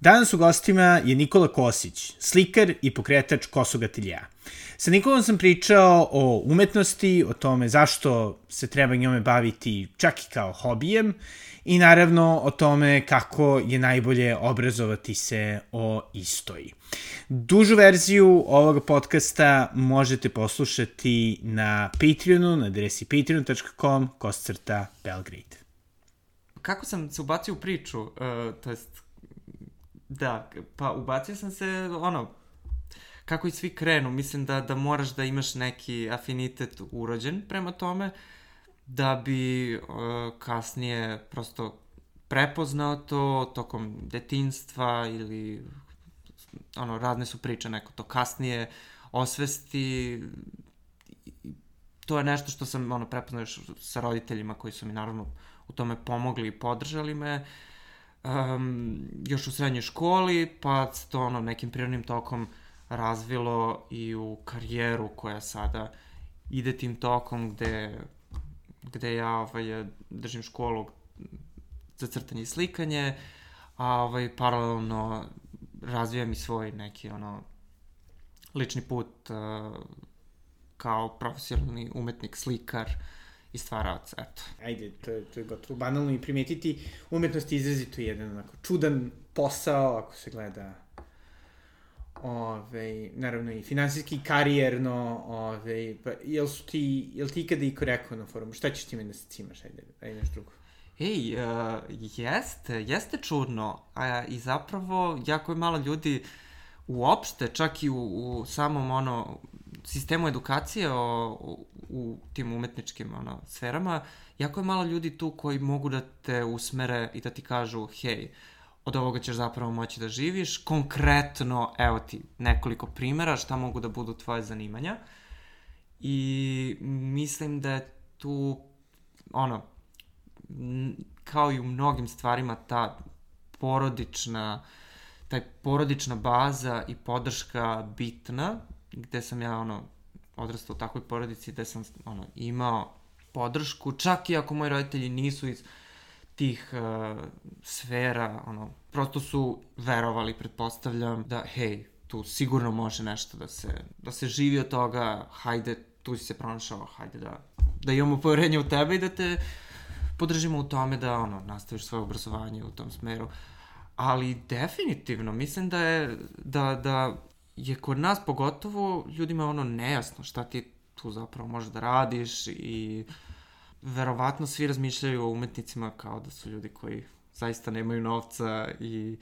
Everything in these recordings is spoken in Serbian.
Danas u gostima je Nikola Kosić, slikar i pokretač Kosog atelja. Sa Nikolom sam pričao o umetnosti, o tome zašto se treba njome baviti čak i kao hobijem i naravno o tome kako je najbolje obrazovati se o istoj. Dužu verziju ovog podcasta možete poslušati na Patreonu, na adresi patreon.com koscrta Belgrade. Kako sam se ubacio u priču, uh, to jest, da, pa ubacio sam se, ono, kako i svi krenu, mislim da, da moraš da imaš neki afinitet urođen prema tome, da bi uh, kasnije prosto prepoznao to tokom detinstva ili ono, razne su priče, neko to kasnije osvesti. To je nešto što sam ono, prepoznao još sa roditeljima koji su mi naravno u tome pomogli i podržali me. Um, još u srednjoj školi, pa to ono, nekim prirodnim tokom razvilo i u karijeru koja sada ide tim tokom gde, gde ja ovaj, držim školu za crtanje i slikanje, a ovaj, paralelno razvijam i svoj neki ono lični put uh, kao profesionalni umetnik, slikar i stvarac, eto. Ajde, to je, to je gotovo banalno i primetiti umetnost je izrazito jedan onako čudan posao ako se gleda ove, naravno i finansijski, karijerno, ove, pa jel su ti, jel ti ikada iko rekao na forumu, šta ćeš ti meni da se cimaš, ajde, ajde nešto drugo. Ej, uh, jeste, jeste čudno, a i zapravo jako je malo ljudi uopšte, čak i u, u samom ono, sistemu edukacije o, u, u tim umetničkim ono, sferama, jako je malo ljudi tu koji mogu da te usmere i da ti kažu, hej, od ovoga ćeš zapravo moći da živiš. Konkretno, evo ti nekoliko primera šta mogu da budu tvoje zanimanja. I mislim da je tu, ono, kao i u mnogim stvarima ta porodična taj porodična baza i podrška bitna, gde sam ja ono odrastao u takvoj porodici gde sam ono imao podršku, čak i ako moji roditelji nisu iz tih uh, sfera, ono, prosto su verovali, pretpostavljam, da hej, tu sigurno može nešto da se, da se živi od toga, hajde, tu si se pronašao, hajde da, da imamo poverenje u tebe i da te podržimo u tome da ono, nastaviš svoje obrazovanje u tom smeru. Ali definitivno, mislim da je, da, da je kod nas pogotovo ljudima ono nejasno šta ti tu zapravo možeš da radiš i verovatno svi razmišljaju o umetnicima kao da su ljudi koji zaista nemaju novca i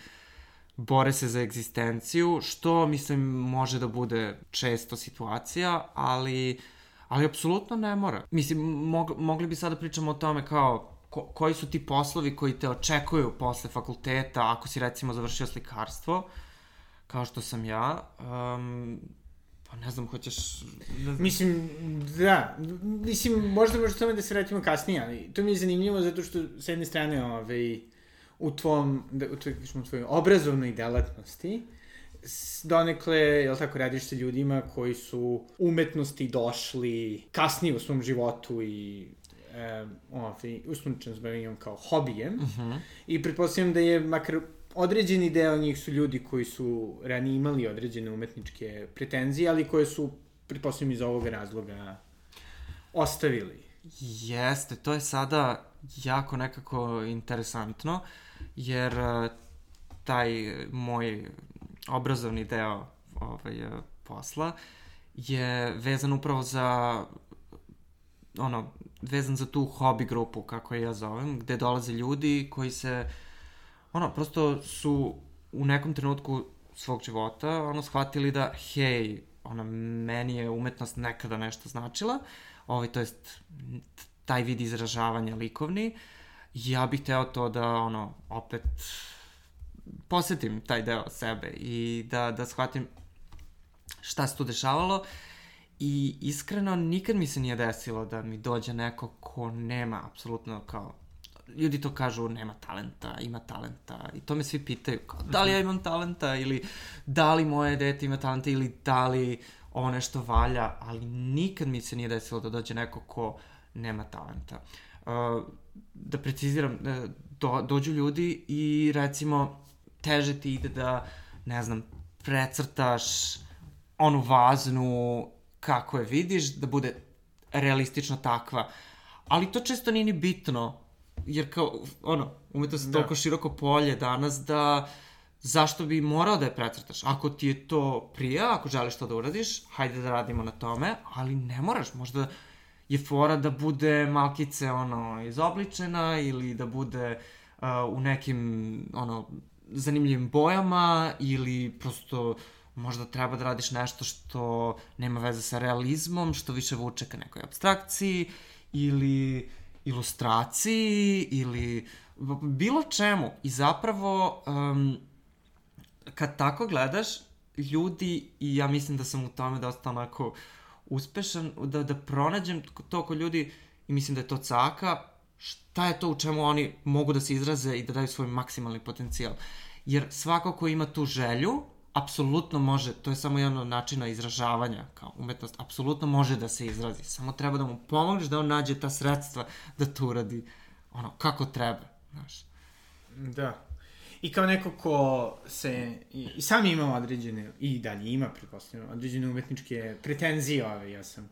bore se za egzistenciju, što mislim može da bude često situacija, ali ali apsolutno ne mora. Mislim, mog, mogli bi sada da pričamo o tome kao ko, koji su ti poslovi koji te očekuju posle fakulteta, ako si recimo završio slikarstvo, kao što sam ja, um, pa ne znam, hoćeš... Ne znam. Mislim, da, mislim, možda možda tome da se vratimo kasnije, ali to mi je zanimljivo zato što s jedne strane ovaj, u tvom, da, u, tvoj, u tvojoj obrazovnoj delatnosti, donekle, jel tako, radiš sa ljudima koji su umetnosti došli kasnije u svom životu i e, ovaj, usmrčan zbavljanjem kao hobijem. Uh Mhm. -huh. I pretpostavljam da je makar određeni deo njih su ljudi koji su ranije imali određene umetničke pretenzije, ali koje su, pretpostavljam, iz ovog razloga ostavili. Jeste, to je sada jako nekako interesantno, jer uh, taj moj obrazovni deo ovaj, uh, posla je vezan upravo za ono, vezan za tu hobi grupu, kako je ja zovem, gde dolaze ljudi koji se, ono, prosto su u nekom trenutku svog života, ono, shvatili da, hej, ono, meni je umetnost nekada nešto značila, ovaj, to jest, taj vid izražavanja likovni, ja bih teo to da, ono, opet posetim taj deo sebe i da, da shvatim šta se tu dešavalo. I iskreno nikad mi se nije desilo da mi dođe neko ko nema apsolutno kao ljudi to kažu, nema talenta, ima talenta, i to me svi pitaju, kao, da li ja imam talenta, ili da li moje dete ima talenta, ili da li ovo nešto valja, ali nikad mi se nije desilo da dođe neko ko nema talenta. Uh, da preciziram, uh, do, dođu ljudi i recimo teže ti ide da, ne znam, precrtaš onu vaznu kako je vidiš, da bude realistično takva. Ali to često nije ni bitno, jer kao, ono, umetnost je da. toliko široko polje danas da zašto bi morao da je precrtaš? Ako ti je to prija, ako želiš to da uradiš, hajde da radimo na tome, ali ne moraš, možda je fora da bude malkice ono izobličena ili da bude uh, u nekim ono zanimljivim bojama ili prosto možda treba da radiš nešto što nema veze sa realizmom, što više vuče ka nekoj abstrakciji ili ilustraciji ili bilo čemu. I zapravo, um, kad tako gledaš, ljudi, i ja mislim da sam u tome dosta onako uspešan, da, da pronađem to ko ljudi, i mislim da je to caka, šta je to u čemu oni mogu da se izraze i da daju svoj maksimalni potencijal. Jer svako ko ima tu želju, apsolutno može, to je samo jedan od načina izražavanja kao umetnost, apsolutno može da se izrazi. Samo treba da mu pomogneš da on nađe ta sredstva da to uradi ono, kako treba, znaš. Da. I kao neko ko se, i, i sam ima određene, i dalje ima, pretpostavljamo, određene umetničke pretenzije ove, ja sam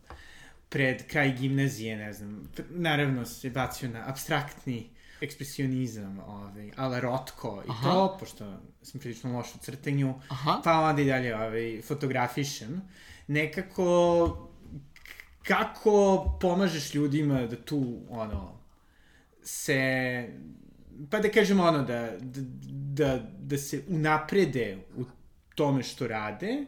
pred kraj gimnazije, ne znam, naravno se bacio na abstraktni ekspresionizam, ovaj, ala Rotko i Aha. to, pošto sam prilično loš u crtanju, Aha. pa onda i dalje ovaj, fotografišem. Nekako, kako pomažeš ljudima da tu, ono, se, pa da kažemo ono, da, da, da, da se unaprede u tome što rade,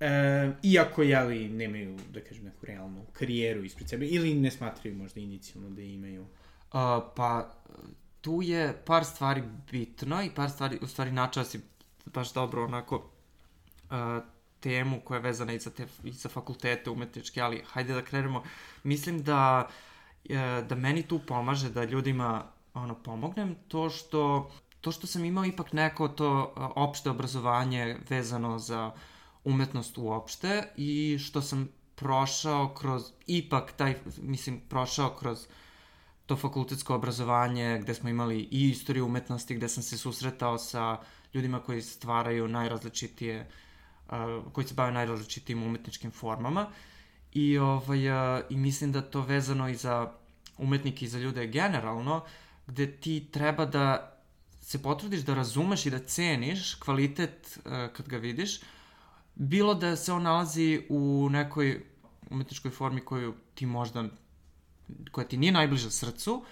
E, iako, jeli, nemaju, da kažem, neku realnu karijeru ispred sebe, ili ne smatraju možda inicijalno da imaju Uh, pa, tu je par stvari bitno i par stvari, u stvari načela si baš dobro onako uh, temu koja je vezana i za, te, i za fakultete umetničke, ali hajde da krenemo. Mislim da, uh, da meni tu pomaže da ljudima ono, pomognem to što, to što sam imao ipak neko to uh, opšte obrazovanje vezano za umetnost uopšte i što sam prošao kroz, ipak taj, mislim, prošao kroz uh, to fakultetsko obrazovanje gde smo imali i istoriju umetnosti, gde sam se susretao sa ljudima koji stvaraju najrazličitije, uh, koji se bave najrazličitijim umetničkim formama. I, ovaj, uh, I mislim da to vezano i za umetnike i za ljude generalno, gde ti treba da se potrudiš da razumeš i da ceniš kvalitet uh, kad ga vidiš, bilo da se on nalazi u nekoj umetničkoj formi koju ti možda koja ti nije najbliža srcu,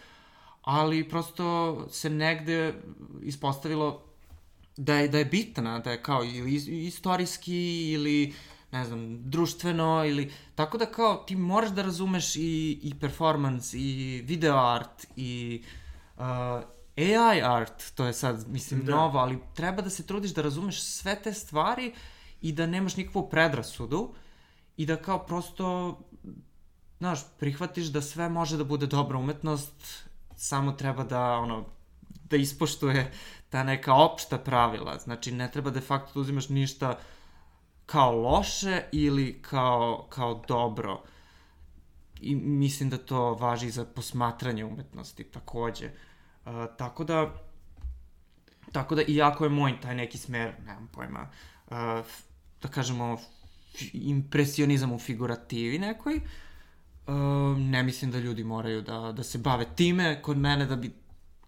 ali prosto se negde ispostavilo da je, da je bitna, da je kao ili istorijski ili ne znam, društveno ili tako da kao ti moraš da razumeš i, i performance i video art i uh, AI art, to je sad, mislim, da. novo, ali treba da se trudiš da razumeš sve te stvari i da nemaš nikakvu predrasudu i da kao prosto znaš, prihvatiš da sve može da bude dobra umetnost, samo treba da, ono, da ispoštuje ta neka opšta pravila. Znači, ne treba de facto da uzimaš ništa kao loše ili kao, kao dobro. I mislim da to važi za posmatranje umetnosti takođe. Uh, tako da, tako da, iako je moj taj neki smer, nemam pojma, uh, da kažemo, impresionizam u figurativi nekoj, uh, Um, ne mislim da ljudi moraju da, da se bave time kod mene da bi,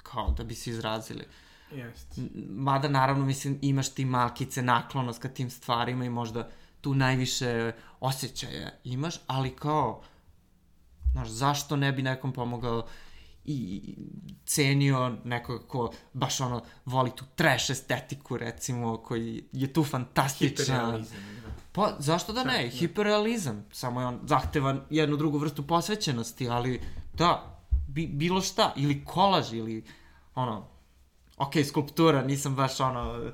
kao, da bi se izrazili. Jest. Mada, naravno, mislim, imaš ti malkice naklonost ka tim stvarima i možda tu najviše osjećaja imaš, ali kao, znaš, zašto ne bi nekom pomogao i cenio nekoga ko baš ono voli tu trash estetiku recimo koji je tu fantastičan Pa, zašto da ne? Da. Hiperrealizam. Samo je on zahteva jednu drugu vrstu posvećenosti, ali da, bi, bilo šta. Ili kolaž, ili ono, ok, skulptura, nisam baš ono,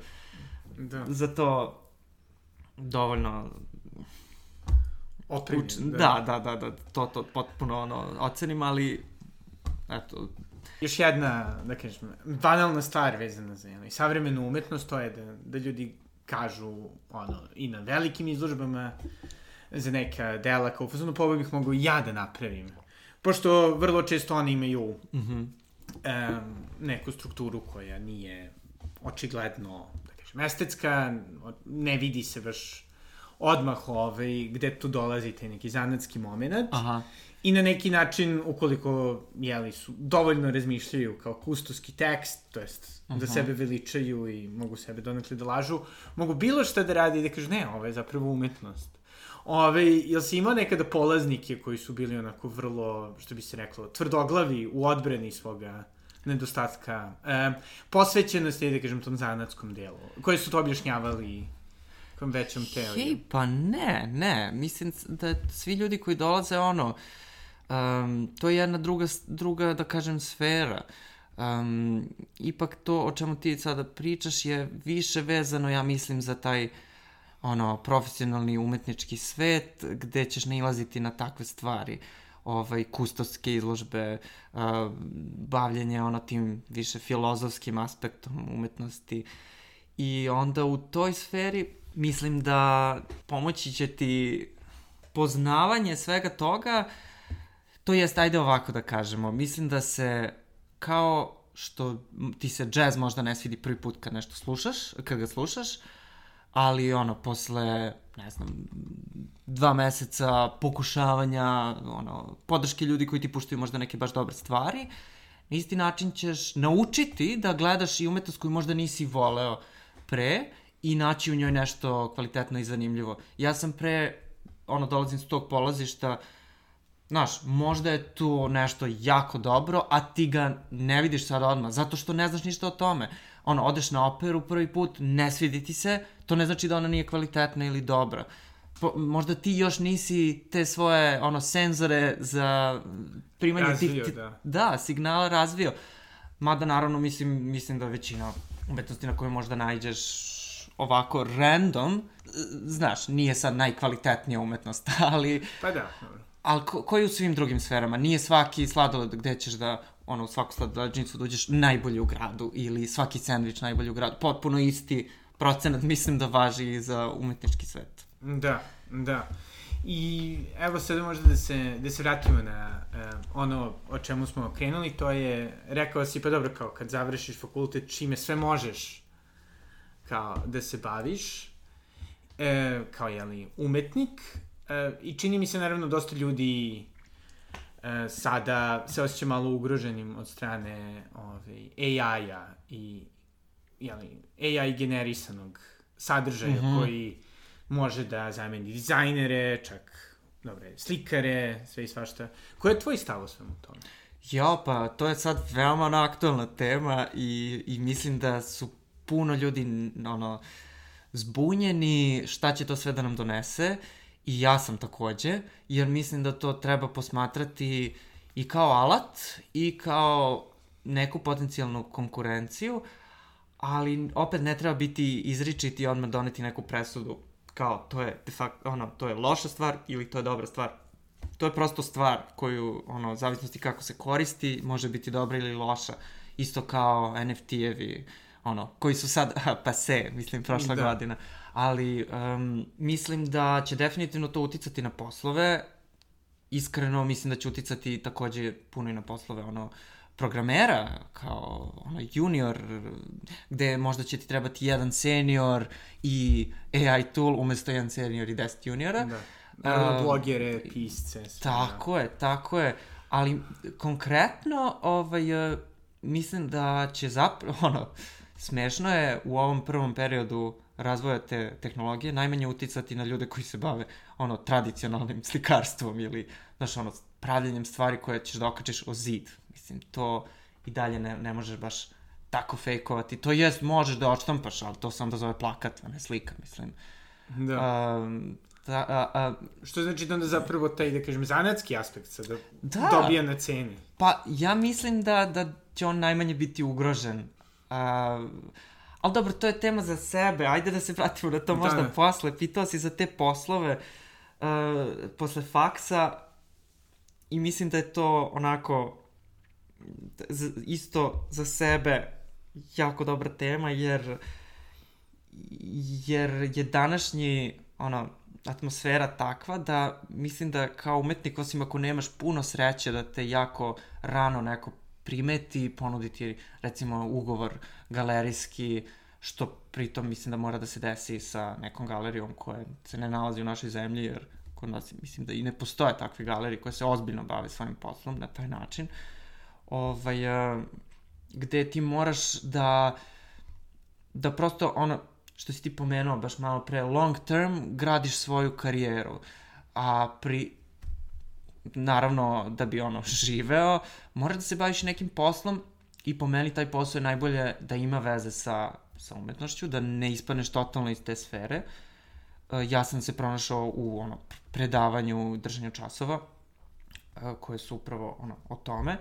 da. za to dovoljno Opremljen, da. da. Da, da, da, to, to potpuno ono, ocenim, ali eto, Još jedna, da kažem, banalna stvar vezana za jedno. I savremenu umetnost to je da, da ljudi kažu ono, i na velikim izložbama za neka dela kao fazonu, pa ovo bih mogu ja da napravim. Pošto vrlo često oni imaju mm -hmm. um, neku strukturu koja nije očigledno, da kažem, estetska, ne vidi se baš odmah ovaj, gde tu dolazi taj neki zanatski moment. Aha. I na neki način, ukoliko jeli, su, dovoljno razmišljaju kao kustoski tekst, to jest uh -huh. da sebe veličaju i mogu sebe donekle da lažu, mogu bilo šta da radi i da kažu ne, ovo je zapravo umetnost. Ove, jel si imao nekada polaznike koji su bili onako vrlo, što bi se reklo, tvrdoglavi u odbrani svoga nedostatka e, posvećenosti, da kažem, tom zanatskom delu, koji su to objašnjavali kom većom teorijom? Hej, pa ne, ne. Mislim da svi ljudi koji dolaze, ono, um, to je jedna druga, druga, da kažem, sfera. Um, ipak to o čemu ti sada pričaš je više vezano, ja mislim, za taj ono, profesionalni umetnički svet gde ćeš nailaziti na takve stvari ovaj, kustovske izložbe, uh, bavljenje ono tim više filozofskim aspektom umetnosti i onda u toj sferi mislim da pomoći će ti poznavanje svega toga, to jest, ajde ovako da kažemo, mislim da se kao što ti se džez možda ne svidi prvi put kad nešto slušaš, kad ga slušaš, ali ono, posle, ne znam, dva meseca pokušavanja, ono, podrške ljudi koji ti puštaju možda neke baš dobre stvari, na isti način ćeš naučiti da gledaš i umetnost koju možda nisi voleo pre i naći u njoj nešto kvalitetno i zanimljivo. Ja sam pre, ono, dolazim s tog polazišta, znaš, možda je tu nešto jako dobro, a ti ga ne vidiš sad odmah, zato što ne znaš ništa o tome. Ono, odeš na operu prvi put, ne svidi ti se, to ne znači da ona nije kvalitetna ili dobra. Po, možda ti još nisi te svoje, ono, senzore za primanje razvio, tih... da. Da, signala razvio. Mada, naravno, mislim, mislim da većina umetnosti na koju možda najđeš ovako random, znaš, nije sad najkvalitetnija umetnost, ali... Pa da. Ali ko, koji u svim drugim sferama? Nije svaki sladoled gde ćeš da, ono, u svaku sladolednicu dođeš da najbolji u gradu ili svaki sandvič najbolji u gradu. Potpuno isti procenat mislim da važi i za umetnički svet. Da, da. I evo sada možda da se, da se vratimo na uh, ono o čemu smo krenuli, to je, rekao si pa dobro kao kad završiš fakultet čime sve možeš kao da se baviš e, kao jeli, umetnik e, i čini mi se naravno dosta ljudi e, sada se osjeća malo ugroženim od strane ovaj, AI-a i jeli, AI generisanog sadržaja mm -hmm. koji može da zameni dizajnere, čak dobre, slikare, sve i svašta. Koji je tvoj stav o svemu tome? Ja, pa to je sad veoma aktualna tema i, i mislim da su puno ljudi ono, zbunjeni šta će to sve da nam donese i ja sam takođe, jer mislim da to treba posmatrati i kao alat i kao neku potencijalnu konkurenciju, ali opet ne treba biti izričiti i odmah doneti neku presudu kao to je de facto, ono, to je loša stvar ili to je dobra stvar. To je prosto stvar koju, ono, zavisnosti kako se koristi, može biti dobra ili loša. Isto kao NFT-evi, ono, koji su sad pa se, mislim, prošla da. godina. Ali um, mislim da će definitivno to uticati na poslove. Iskreno mislim da će uticati takođe puno i na poslove, ono, programera, kao ono, junior, gde možda će ti trebati jedan senior i AI tool umesto jedan senior i deset juniora. Da. Naravno, um, blogere, pisce. Sve, tako da. je, tako je. Ali konkretno, ovaj, uh, mislim da će zapravo, ono, smešno je u ovom prvom periodu razvoja te tehnologije najmanje uticati na ljude koji se bave ono tradicionalnim slikarstvom ili znaš ono pravljenjem stvari koje ćeš da okačiš o zid. Mislim to i dalje ne, ne možeš baš tako fejkovati. To jest možeš da odštampaš, ali to se onda zove plakat, a ne slika, mislim. Da. Um, da, a, a, Što znači da onda zapravo taj, da kažem, zanatski aspekt sada da. dobija na ceni? Pa, ja mislim da, da će on najmanje biti ugrožen A, ali dobro, to je tema za sebe, ajde da se vratimo na to da. možda posle. Pitao si za te poslove uh, posle faksa i mislim da je to onako isto za sebe jako dobra tema, jer jer je današnji ono, atmosfera takva da mislim da kao umetnik, osim ako nemaš puno sreće da te jako rano neko primeti, ponuditi recimo ugovor galerijski, što pritom mislim da mora da se desi sa nekom galerijom koja se ne nalazi u našoj zemlji, jer kod nas mislim da i ne postoje takve galerije koje se ozbiljno bave svojim poslom na taj način. Ovaj, gde ti moraš da da prosto ono što si ti pomenuo baš malo pre long term gradiš svoju karijeru a pri naravno da bi ono živeo moraš da se baviš nekim poslom i po meni taj posao je najbolje da ima veze sa, sa umetnošću, da ne ispaneš totalno iz te sfere. E, ja sam se pronašao u ono, predavanju, držanju časova, e, koje su upravo ono, o tome.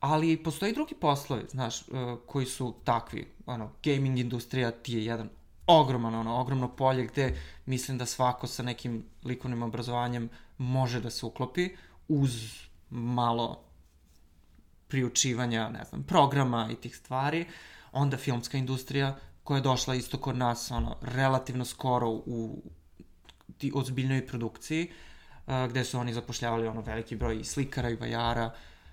Ali postoji drugi poslovi, znaš, e, koji su takvi. Ono, gaming industrija ti je jedan ogroman, ono, ogromno polje gde mislim da svako sa nekim likovnim obrazovanjem može da se uklopi uz malo priučivanja, ne znam, programa i tih stvari. Onda filmska industrija koja je došla isto kod nas, ono, relativno skoro u ti ozbiljnoj produkciji, uh, gde su oni zapošljavali ono veliki broj i slikara i vajara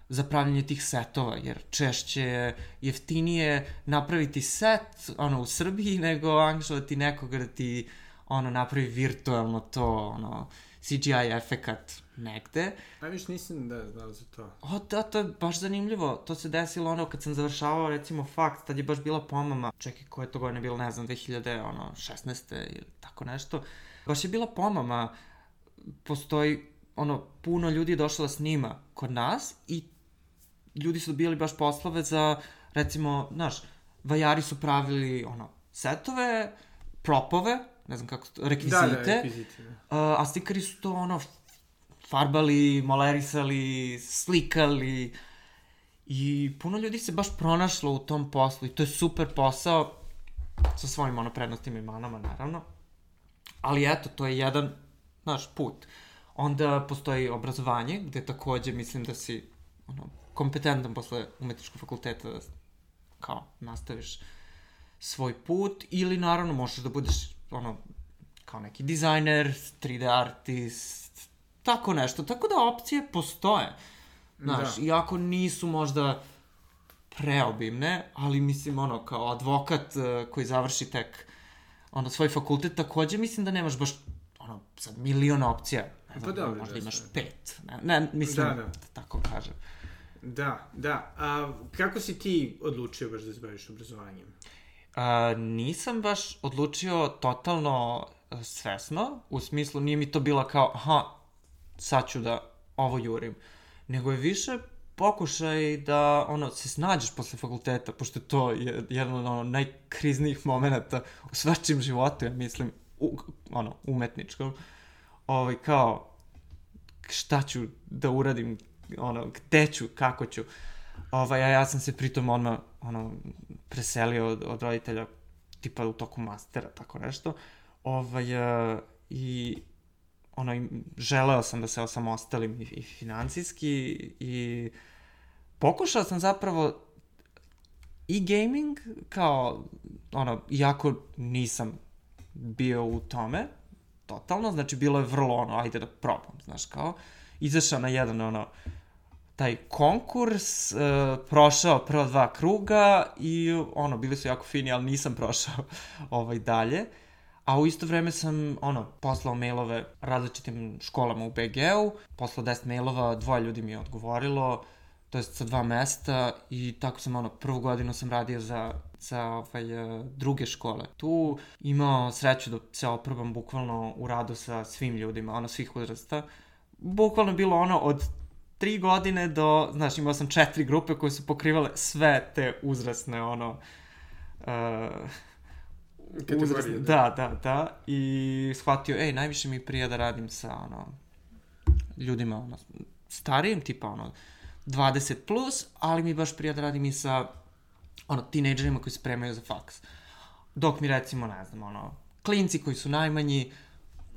za pravljanje tih setova, jer češće je jeftinije napraviti set ono, u Srbiji nego angažovati nekoga da ti ono, napravi virtualno to, ono, CGI efekat negde. A viš nisam da znao za to. O, da, to je baš zanimljivo. To se desilo ono kad sam završavao recimo fakt, tad je baš bila pomama. Čekaj, koje to godine bilo, ne znam, 2000, ono, 16. ili tako nešto. Baš je bila pomama. Postoji, ono, puno ljudi je došlo da snima kod nas i ljudi su dobijali baš poslove za, recimo, znaš, vajari su pravili, ono, setove, propove, ne znam kako, rekvizite. Da, da, rekvizite. Da. A stikari su to, ono, farbali, molerisali, slikali i puno ljudi se baš pronašlo u tom poslu i to je super posao sa svojim ono prednostima i manama naravno. Ali eto, to je jedan naš put. Onda postoji obrazovanje, gde takođe mislim da si ono, kompetentan posle umetničkog fakulteta da kao nastaviš svoj put ili naravno možeš da budeš ono kao neki dizajner, 3D artist, tako nešto. Tako da opcije postoje. Znaš, da. iako nisu možda preobimne, ali mislim ono kao advokat uh, koji završi tek ono svoj fakultet, takođe mislim da nemaš baš ono sad milion opcija. Ne znam, pa dobro, možda da, imaš pet. Ne, ne mislim da, da. da tako kažem. Da, da. A kako si ti odlučio baš da se baviš obrazovanjem? A, nisam baš odlučio totalno e, svesno, u smislu nije mi to bila kao, aha, sad ću da ovo jurim, nego je više pokušaj da ono, se snađeš posle fakulteta, pošto to je jedan od ono, najkriznijih momenta u svačim životu, ja mislim, u, ono, umetničkom. Ovaj, kao, šta ću da uradim, ono, gde ću, kako ću. Ovaj, a ja sam se pritom odmah, ono, preselio od, od roditelja, tipa u toku mastera, tako nešto. Ovaj, uh, I ono, želeo sam da se osamostalim i, i financijski i pokušao sam zapravo i gaming kao, ono, iako nisam bio u tome, totalno, znači bilo je vrlo ono, ajde da probam, znaš, kao, izašao na jedan, ono, taj konkurs, uh, prošao prva dva kruga i, ono, bili su jako fini, ali nisam prošao ovaj dalje. A u isto vreme sam, ono, poslao mailove različitim školama u BG-u, poslao 10 mailova, dvoje ljudi mi je odgovorilo, to jest sa dva mesta i tako sam, ono, prvu godinu sam radio za, za ovaj, e, druge škole. Tu imao sreću da se oprobam bukvalno u radu sa svim ljudima, ono, svih uzrasta. Bukvalno bilo ono od tri godine do, znaš, imao sam četiri grupe koje su pokrivale sve te uzrasne, ono, uh, uzrast, da. da, da, da, i shvatio, ej, najviše mi prija da radim sa, ono, ljudima, ono, starijim, tipa, ono, 20 plus, ali mi baš prija da radim i sa, ono, tinejdžerima koji se spremaju za faks. Dok mi, recimo, ne znam, ono, klinci koji su najmanji,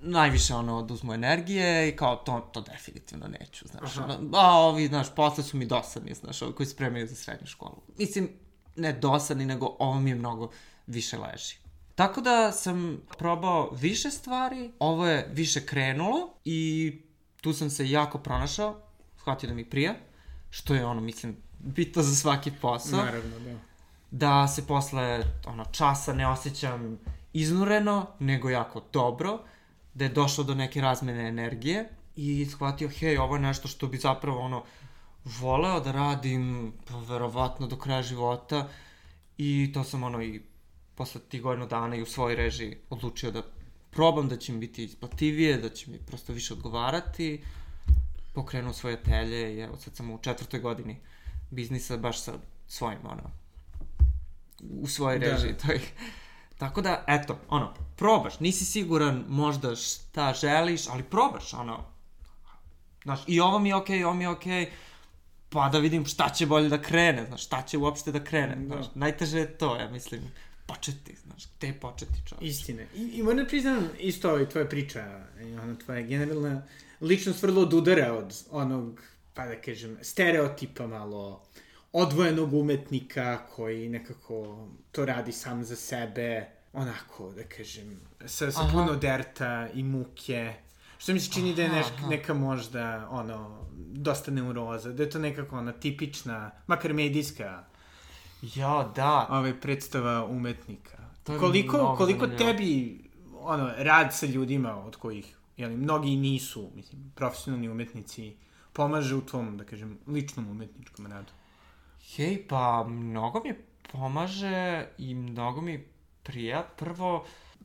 najviše ono oduzmu energije i kao to, to definitivno neću, znaš. Ono, a ovi, znaš, posle su mi dosadni, znaš, ovi koji spremaju za srednju školu. Mislim, ne dosadni, nego ovo mi je mnogo više leži. Tako da sam probao više stvari, ovo je više krenulo i tu sam se jako pronašao, shvatio da mi prija, što je ono, mislim, bitno za svaki posao. Naravno, da. Da se posle ono, časa ne osjećam iznureno, nego jako dobro, da je došlo do neke razmene energije i shvatio, hej, ovo je nešto što bi zapravo ono, voleo da radim, pa verovatno do kraja života i to sam ono i posle tih godinu dana i u svojoj režiji odlučio da probam da će mi biti isplativije, da će mi prosto više odgovarati. Pokrenuo svoje atelje i evo sad sam u četvrtoj godini biznisa baš sa svojim, ono, u svojoj Da. režiji. To je, tako da, eto, ono, probaš, nisi siguran možda šta želiš, ali probaš, ono, znaš, i ovo mi je okej, okay, ovo mi je okej, okay, pa da vidim šta će bolje da krene, znaš, šta će uopšte da krene, Da. znaš, najteže je to, ja mislim, početi, znaš, gde početi čovječ. Istine. I, i moram da priznam isto ovaj tvoja priča, ona tvoja generalna ličnost vrlo odudara od onog, pa da kažem, stereotipa malo odvojenog umetnika koji nekako to radi sam za sebe, onako, da kažem, sa, sa Aha. puno derta i muke. Što mi se čini da je Aha, neš, aha. neka možda, ono, dosta neuroza, da je to nekako ona tipična, makar medijska, Ja, da, ovaj predstava umetnika. To koliko koliko zanimljivo. tebi ono rad sa ljudima od kojih je li mnogi nisu, mislim, profesionalni umetnici pomaže u tvom, da kažem, ličnom umetničkom radu. Hej, pa mnogo mi pomaže i mnogo mi prija. Prvo,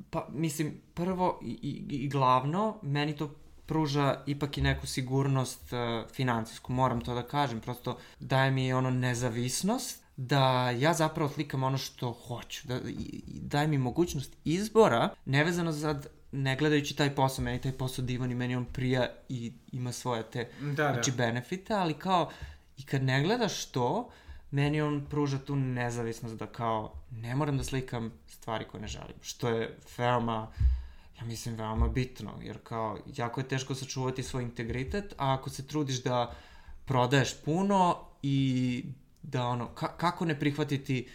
pa mislim, prvo i, i, i glavno, meni to pruža ipak i neku sigurnost uh, financijsku, moram to da kažem, prosto daje mi ono nezavisnost da ja zapravo slikam ono što hoću, da, i, i daje mi mogućnost izbora, nevezano za ne gledajući taj posao, meni taj posao divan i meni on prija i ima svoje te Da, da. znači benefite, ali kao i kad ne gledaš to, meni on pruža tu nezavisnost da kao ne moram da slikam stvari koje ne želim, što je veoma ja mislim veoma bitno, jer kao jako je teško sačuvati svoj integritet, a ako se trudiš da prodaješ puno i da ono, ka kako ne prihvatiti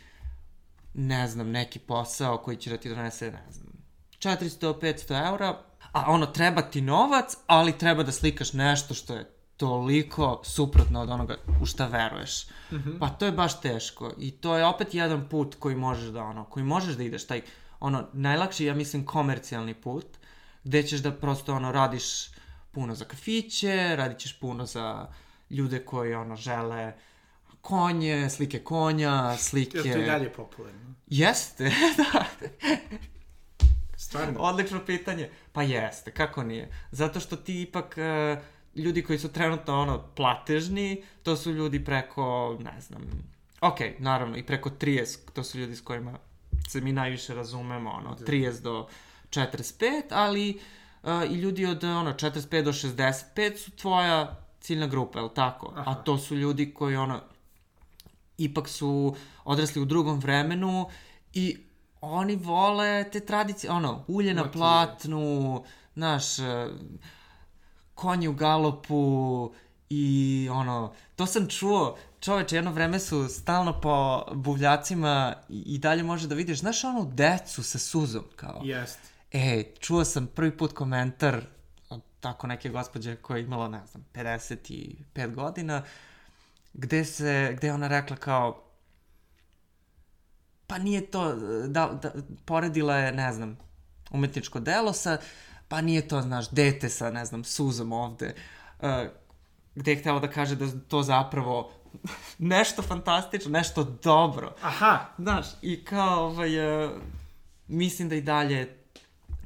ne znam, neki posao koji će da ti donese, ne znam, 400-500 eura, a ono, treba ti novac, ali treba da slikaš nešto što je toliko suprotno od onoga u šta veruješ. Mm -hmm. Pa to je baš teško i to je opet jedan put koji možeš da ono, koji možeš da ideš taj ono najlakši ja mislim komercijalni put gde ćeš da prosto ono radiš puno za kafiće, radit ćeš puno za ljude koji ono žele konje, slike konja, slike... Je to i dalje popularno? Jeste, da. Stvarno? Odlično pitanje. Pa jeste, kako nije? Zato što ti ipak, e, ljudi koji su trenutno ono platežni, to su ljudi preko, ne znam, ok, naravno, i preko 30, to su ljudi s kojima se mi najviše razumemo, ono, 30 do 45, ali uh, i ljudi od ono, 45 do 65 su tvoja ciljna grupa, je li tako? Aha. A to su ljudi koji, ono, ipak su odrasli u drugom vremenu i oni vole te tradicije, ono, ulje na platnu, znaš, e, konji u galopu i ono, to sam čuo, čoveče, jedno vreme su stalno po buvljacima i, i dalje može da vidiš, znaš onu decu sa suzom, kao, Jeste. E, čuo sam prvi put komentar od tako neke gospođe koja je imala, ne znam, 55 godina, gde se, gde je ona rekla kao, pa nije to, da, da, poredila je, ne znam, umetničko delo sa, pa nije to, znaš, dete sa, ne znam, suzom ovde, uh, gde je htela da kaže da to zapravo nešto fantastično, nešto dobro. Aha, Znaš, i kao, ovaj, uh, mislim da i dalje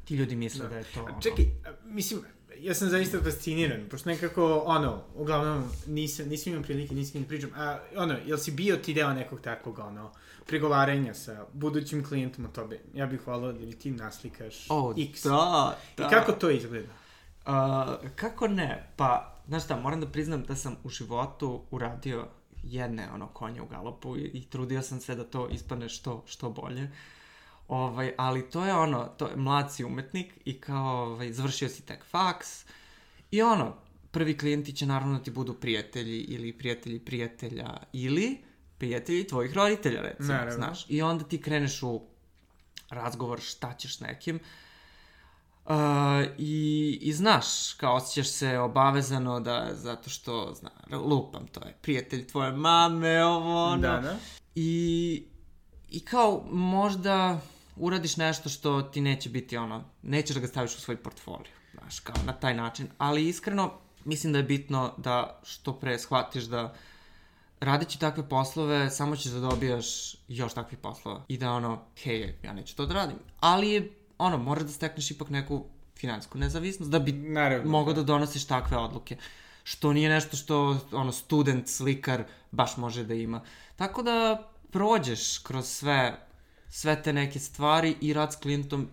ti ljudi misle da, da je to... ono- Čekaj, mislim, ja sam zaista fasciniran, pošto nekako, ono, uglavnom, nisam, nisam imao prilike, nisam im pričam, a, ono, jel si bio ti deo nekog takvog, ono, pregovaranja sa budućim klijentom o tobe? Ja bih volao da mi ti naslikaš O, X. da, da. I kako to izgleda? Uh, kako ne? Pa, znaš šta, moram da priznam da sam u životu uradio jedne ono konje u galopu i, i trudio sam se da to ispadne što, što bolje. Ovaj, ali to je ono, to je mlad si umetnik i kao ovaj, završio si tek faks i ono, prvi klijenti će naravno da ti budu prijatelji ili prijatelji prijatelja ili prijatelji tvojih roditelja, recimo, Naravno. znaš. I onda ti kreneš u razgovor šta ćeš nekim. Uh, i, I znaš, kao osjećaš se obavezano da, zato što, zna, lupam, to je prijatelj tvoje mame, ovo, ono. Da, da. I, I kao možda uradiš nešto što ti neće biti ono, nećeš da ga staviš u svoj portfolio, znaš, kao na taj način. Ali iskreno, mislim da je bitno da što pre shvatiš da radeći takve poslove, samo ćeš da dobijaš još takvih poslova. I da ono, hej, ja neću to da radim. Ali je, ono, moraš da stekneš ipak neku finansijsku nezavisnost da bi Naravno, mogao da donosiš takve odluke. Što nije nešto što, ono, student, slikar baš može da ima. Tako da prođeš kroz sve, sve te neke stvari i rad s klijentom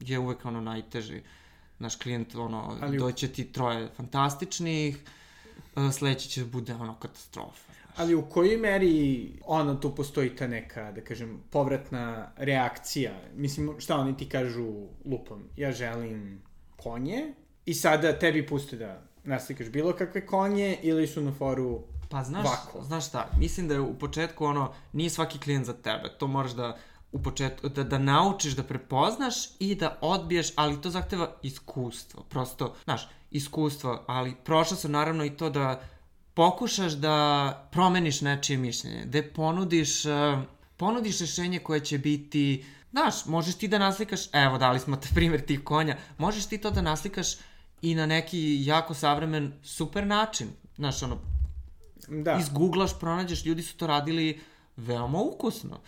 je uvek ono najteži. Naš klijent, ono, Ali- doće ti troje fantastičnih, e, sledeći će da bude ono katastrofa. Ali u kojoj meri ono tu postoji ta neka, da kažem, povratna reakcija? Mislim, šta oni ti kažu lupom? Ja želim konje i sada tebi puste da naslikaš bilo kakve konje ili su na foru Pa znaš, Vako. znaš šta, mislim da je u početku ono, nije svaki klijent za tebe, to moraš da u početku, da, da naučiš da prepoznaš i da odbiješ, ali to zahteva iskustvo, prosto, znaš, iskustvo, ali prošlo su naravno i to da pokušaš da promeniš nečije mišljenje, da ponudiš, uh, ponudiš rešenje koje će biti, znaš, možeš ti da naslikaš, evo dali smo te primjer tih konja, možeš ti to da naslikaš i na neki jako savremen, super način, znaš, ono, Da. izgooglaš, pronađeš, ljudi su to radili veoma ukusno.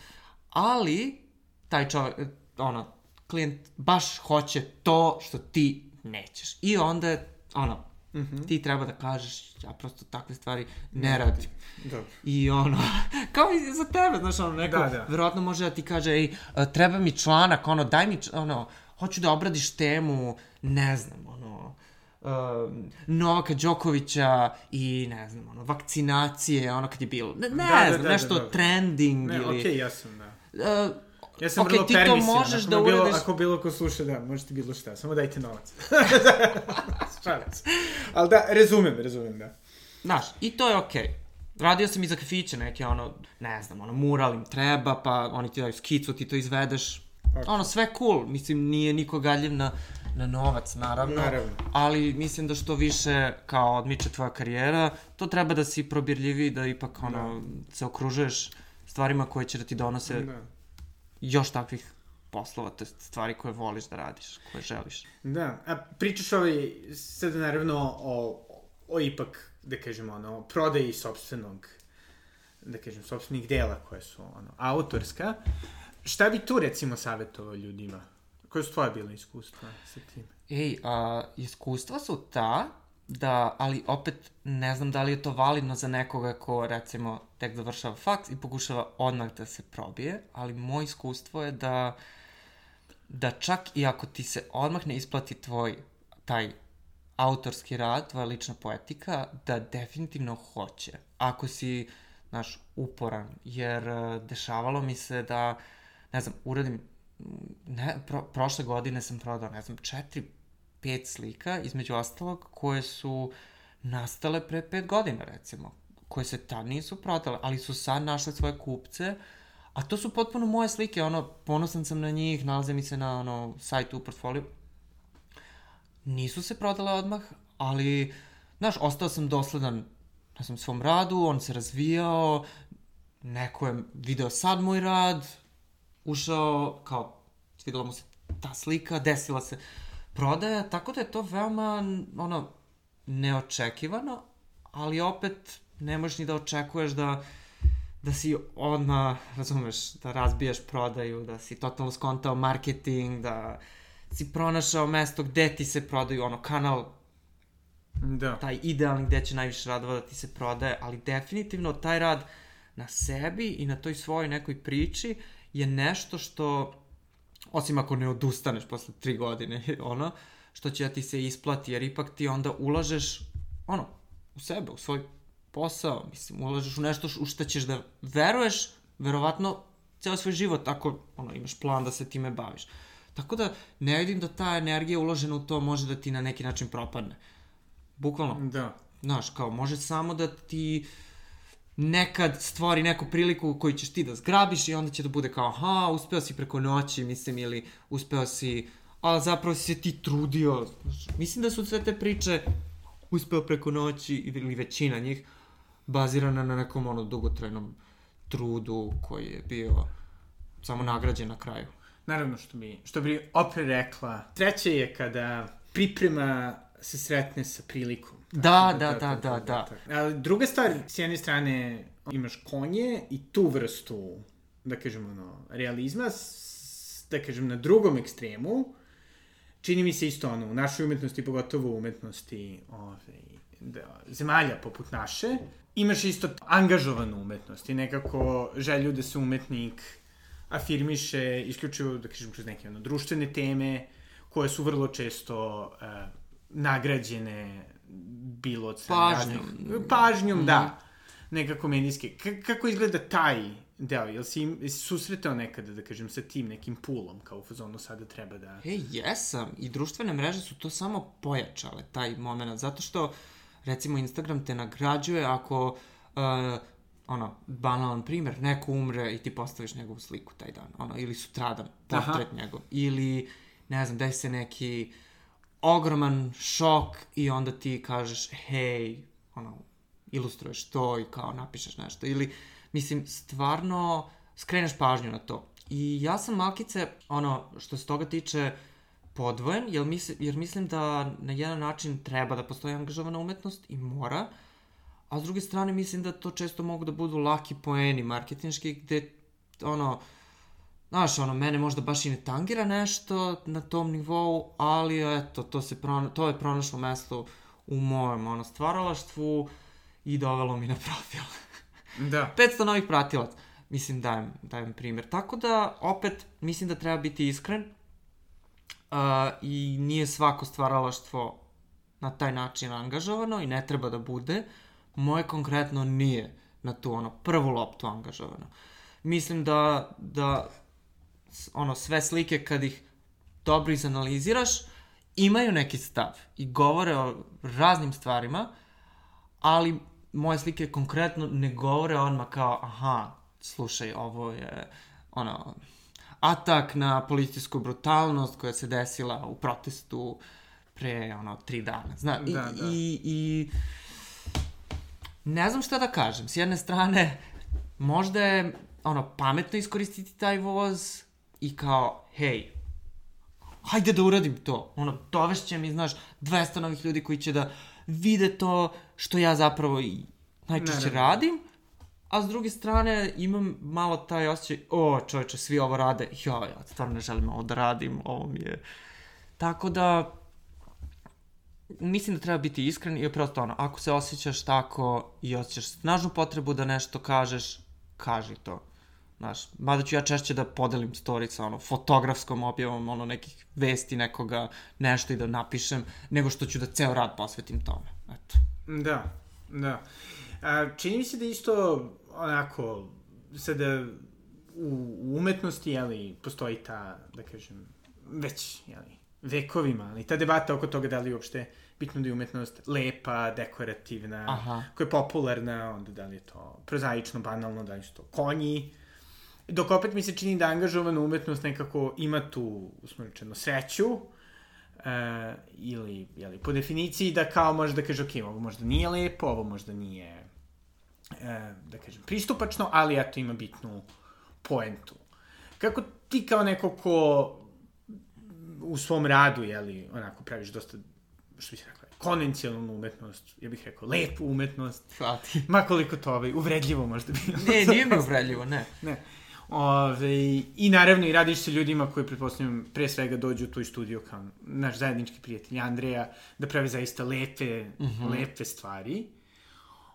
Ali, taj čovjek, ono, klijent baš hoće to što ti nećeš. I onda, je, ono, mm -hmm. ti treba da kažeš, ja prosto takve stvari ne radim. Dobro. I ono, kao i za tebe, znaš, ono, neko, Da, da. verovatno može da ti kaže, ej, treba mi članak, ono, daj mi, ono, hoću da obradiš temu, ne znam, ono, uh, Novaka Đokovića i, ne znam, ono, vakcinacije, ono kad je bilo, ne, ne Da, da, znam, da, nešto da, da. trending Ne, ili... okej, okay, ja sam, da. Uh, Ja sam Okej, vrlo ti to možeš ako da me bilo, uradiš- Ako bilo ko sluša, da, možete bilo šta, samo dajte novac. Se. Ali da, razumem, razumem, da. Znaš, i to je okej. Radio sam i za kafiće neke, ono, ne znam, ono, mural im treba, pa oni ti daju skicu, ti to izvedeš. Ok. Ono, sve cool. Mislim, nije niko galjiv na, na novac, naravno. Naravno. Ali mislim da što više, kao, odmiče tvoja karijera, to treba da si probirljivi, da ipak, ono, se okružuješ stvarima koje će da ti donose Da. još takvih poslova, to jest stvari koje voliš da radiš, koje želiš. Da, a pričaš ovaj, sada naravno o, o ipak, da kažemo, ono, prodaji sobstvenog, da kažem, sobstvenih dela koje su, ono, autorska. Šta bi tu, recimo, savjetovao ljudima? Koje su tvoje bile iskustva sa tim? Ej, a, iskustva su ta da, ali opet ne znam da li je to validno za nekoga ko recimo tek završava faks i pokušava odmah da se probije, ali moje iskustvo je da da čak i ako ti se odmah ne isplati tvoj taj autorski rad, tvoja lična poetika, da definitivno hoće. Ako si, znaš, uporan, jer e, dešavalo mi se da, ne znam, uradim, ne, pro, prošle godine sam prodao, ne znam, četiri, pet slika, između ostalog, koje su nastale pre pet godina, recimo, koje se tad nisu prodale, ali su sad našle svoje kupce, a to su potpuno moje slike, ono, ponosan sam na njih, nalaze mi se na, ono, sajtu u portfoliju, nisu se prodale odmah, ali, znaš, ostao sam dosledan na sam svom radu, on se razvijao, neko je video sad moj rad, ušao, kao, svidela mu se ta slika, desila se prodaja, tako da je to veoma, ono, neočekivano, ali opet ne možeš ni da očekuješ da da si odmah, razumeš, da razbiješ prodaju, da si totalno skontao marketing, da si pronašao mesto gde ti se prodaju, ono, kanal Da. taj idealni gde će najviše radova da ti se prodaje, ali definitivno taj rad na sebi i na toj svojoj nekoj priči je nešto što, osim ako ne odustaneš posle tri godine, ono, što će da ti se isplati, jer ipak ti onda ulažeš, ono, u sebe, u svoj posao, mislim, ulažeš u nešto u što ćeš da veruješ, verovatno ceo svoj život ako ono, imaš plan da se time baviš. Tako da ne vidim da ta energija uložena u to može da ti na neki način propadne. Bukvalno. Da. Znaš, kao može samo da ti nekad stvori neku priliku koju ćeš ti da zgrabiš i onda će da bude kao aha, uspeo si preko noći, mislim, ili uspeo si, a zapravo si se ti trudio. Mislim da su sve te priče uspeo preko noći ili većina njih bazirana na nekom ono dugotrajnom trudu koji je bio samo nagrađen na kraju. Naravno što bi, što bi opre rekla. Treće je kada priprema se sretne sa prilikom. Da, da, da, da, da. Ali druga stvar, s jedne strane imaš konje i tu vrstu, da kažem, ono, realizma, da kažem, na drugom ekstremu, čini mi se isto ono, u našoj umetnosti, pogotovo u umetnosti ovaj, da, zemalja poput naše, imaš isto angažovanu umetnost i nekako želju da se umetnik afirmiše isključivo, da kažem, kroz neke ono, društvene teme koje su vrlo često uh, nagrađene bilo od Pažnjom. raznih- Pažnjom, mm. da. Nekako medijski. K kako izgleda taj deo? Jel si, im- jesi susretao nekada, da kažem, sa tim nekim pulom, kao u fazonu sada treba da... E, jesam. I društvene mreže su to samo pojačale, taj moment. Zato što, recimo, Instagram te nagrađuje ako, uh, ono, banalan primer, neko umre i ti postaviš njegovu sliku taj dan. Ono, ili sutradan, portret Aha. njegov. Ili, ne znam, desi se neki ogroman šok i onda ti kažeš, hej, ono, ilustruješ to i kao napišeš nešto. Ili, mislim, stvarno skreneš pažnju na to. I ja sam malkice, ono, što se toga tiče, podvojen, jer, misli, jer mislim da na jedan način treba da postoji angažovana umetnost i mora, a s druge strane mislim da to često mogu da budu laki poeni marketinški gde ono, znaš, ono, mene možda baš i ne tangira nešto na tom nivou, ali eto, to, se prona, to je pronašlo mesto u mojem ono, stvaralaštvu i dovelo mi na profil. Da. 500 novih pratilaca. Mislim, dajem, dajem primjer. Tako da, opet, mislim da treba biti iskren uh, i nije svako stvaralaštvo na taj način angažovano i ne treba da bude. Moje konkretno nije na tu ono prvu loptu angažovano. Mislim da, da ono sve slike kad ih dobro izanaliziraš imaju neki stav i govore o raznim stvarima, ali moje slike konkretno ne govore odmah kao, aha, slušaj, ovo je, ono, atak na policijsku brutalnost koja se desila u protestu pre, ono, tri dana. Zna, i, Da, da. i, i, ne znam šta da kažem. S jedne strane, možda je, ono, pametno iskoristiti taj voz i kao, hej, hajde da uradim to. Ono, dovešće mi, znaš, 200 novih ljudi koji će da vide to što ja zapravo i najčešće Naravno. radim. A s druge strane, imam malo taj osjećaj, o, čoveče, svi ovo rade, jo, ja stvarno ne želim ovo da radim, ovo mi je... Tako da, mislim da treba biti iskren i prosto ono, ako se osjećaš tako i osjećaš snažnu potrebu da nešto kažeš, kaži to. Znaš, mada ću ja češće da podelim story sa ono, fotografskom objavom, ono, nekih vesti nekoga, nešto i da napišem, nego što ću da ceo rad posvetim tome. Eto. Da, da. A, čini mi se da isto, onako, sada u, u umetnosti, jeli, postoji ta, da kažem, već, jeli, vekovima, ali ta debata oko toga da li je uopšte bitno da je umetnost lepa, dekorativna, Aha. koja je popularna, onda da li je to prozaično, banalno, da li su to konji, Dok opet mi se čini da angažovana umetnost nekako ima tu, usmo rečeno, sreću, e, ili, jeli, po definiciji da kao može da kaže, ok, ovo možda nije lepo, ovo možda nije, e, da kažem, pristupačno, ali eto ima bitnu poentu. Kako ti kao neko ko u svom radu, jeli, onako praviš dosta, što bi se rekla, konvencionalnu umetnost, ja bih rekao, lepu umetnost, Hvala ti. makoliko to ovaj, uvredljivo možda bilo. Ne, nije mi uvredljivo, ne. Ne. Ove, I naravno i radiš sa ljudima koji, pretpostavljam, pre svega dođu u tvoj studio kao naš zajednički prijatelj Andreja, da pravi zaista lepe, mm -hmm. lepe stvari.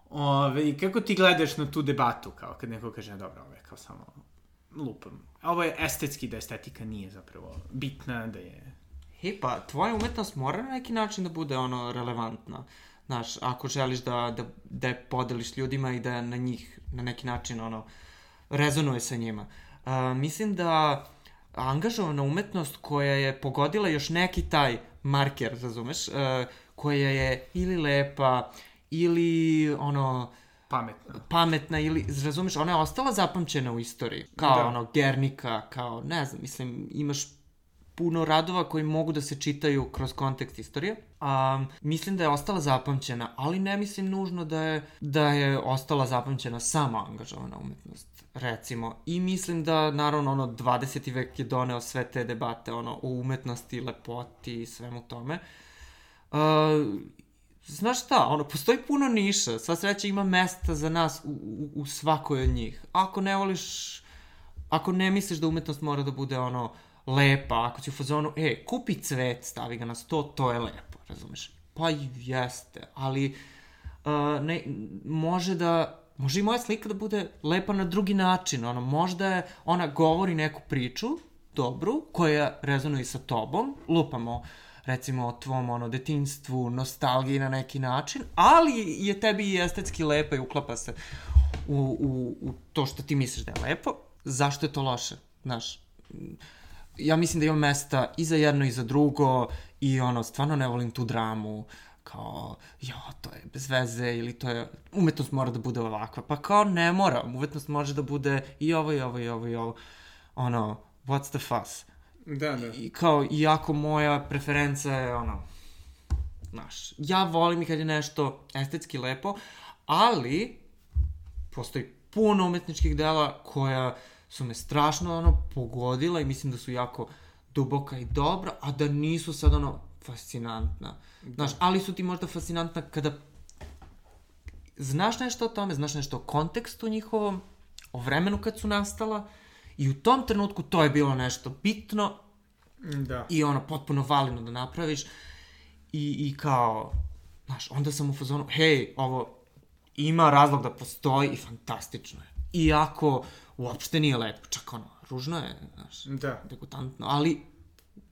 Ove, I kako ti gledaš na tu debatu, kao kad neko kaže, dobro, ovo je kao samo lupam. Ovo je estetski, da estetika nije zapravo bitna, da je... Hej, pa, tvoja umetnost mora na neki način da bude, ono, relevantna. Znaš, ako želiš da, da, da je podeliš ljudima i da na njih, na neki način, ono, rezonuje sa njima. A, mislim da angažovana umetnost koja je pogodila još neki taj marker, razumeš, a, koja je ili lepa, ili ono, Pametno. pametna ili, razumeš, ona je ostala zapamćena u istoriji. Kao Da. ono, Gernika, kao, ne znam, mislim, imaš puno radova koji mogu da se čitaju kroz kontekst istorije. Um, mislim da je ostala zapamćena, ali ne mislim nužno da je, da je ostala zapamćena sama angažovana umetnost, recimo. I mislim da, naravno, ono, 20. vek je doneo sve te debate, ono, o umetnosti, lepoti i svemu tome. Uh, znaš šta, ono, postoji puno niša, sva sreća ima mesta za nas u, u, u svakoj od njih. Ako ne voliš, ako ne misliš da umetnost mora da bude ono, lepa, ako si u fazonu, e, kupi cvet, stavi ga na sto, to je lepo, razumeš? Pa jeste, ali uh, ne, može da, može i moja slika da bude lepa na drugi način, ono, možda je, ona govori neku priču, dobru, koja rezonuje sa tobom, lupamo, recimo o tvom ono detinstvu, nostalgiji na neki način, ali je tebi i estetski lepa i uklapa se u, u, u to što ti misliš da je lepo. Zašto je to loše? Znaš, ja mislim da ima mesta i za jedno i za drugo i ono, stvarno ne volim tu dramu kao, jo, to je bez veze ili to je, umetnost mora da bude ovakva. Pa kao ne mora, umetnost može da bude i ovo i ovo i ovo i ovo. Ono, what's the fuss? Da, da. I kao, iako moja preferenca je ono, znaš, ja volim i kad je nešto estetski lepo, ali postoji puno umetničkih dela koja su me strašno ono pogodila i mislim da su jako duboka i dobra, a da nisu sad ono fascinantna. Znaš, ali su ti možda fascinantna kada znaš nešto o tome, znaš nešto o kontekstu njihovom, o vremenu kad su nastala i u tom trenutku to je bilo nešto bitno Da. i ono potpuno validno da napraviš i, i kao, znaš, onda sam u fazonu, hej, ovo ima razlog da postoji i fantastično je. Iako uopšte nije lepo, čak ono, ružno je, znaš, Da. degutantno, ali,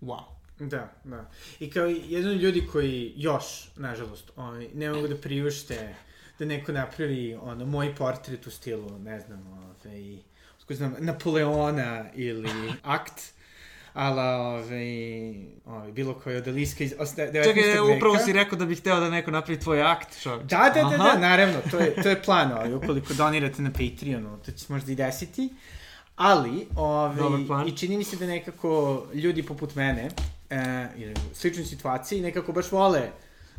wow. Da, da. I kao jedan od ljudi koji još, nažalost, ovaj, ne mogu da priušte da neko napravi ono, moj portret u stilu, ne znam, ovaj, ko znam, Napoleona ili akt, ala ovaj, ovaj, bilo koji od Aliska iz os- 19. Čekaj, upravo veka. si rekao da bih hteo da neko napravi tvoj akt, čo? Da, da, da, Aha. da, naravno, to je, to je plan, ovaj, ukoliko donirate na Patreonu, to će se možda i desiti, ali, ovaj, i čini mi se da nekako ljudi poput mene, e, ili u sličnoj situaciji, nekako baš vole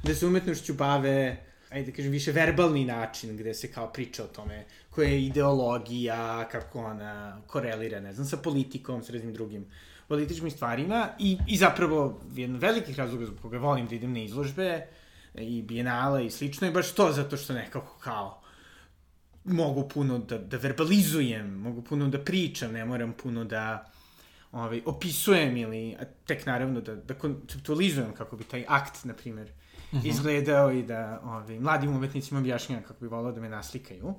da se umetnošću bave, ajde da kažem, više verbalni način, gde se kao priča o tome koja je ideologija, kako ona korelira, ne znam, sa politikom, sa raznim drugim političkim stvarima i, i zapravo jedan velikih razloga zbog koga volim da idem na izložbe i bijenale i slično je baš to zato što nekako kao mogu puno da, da verbalizujem, mogu puno da pričam, ne moram puno da ovaj, opisujem ili tek naravno da, da konceptualizujem kako bi taj akt, na primjer, izgledao i da ovaj, mladim umetnicima objašnjam kako bi volao da me naslikaju.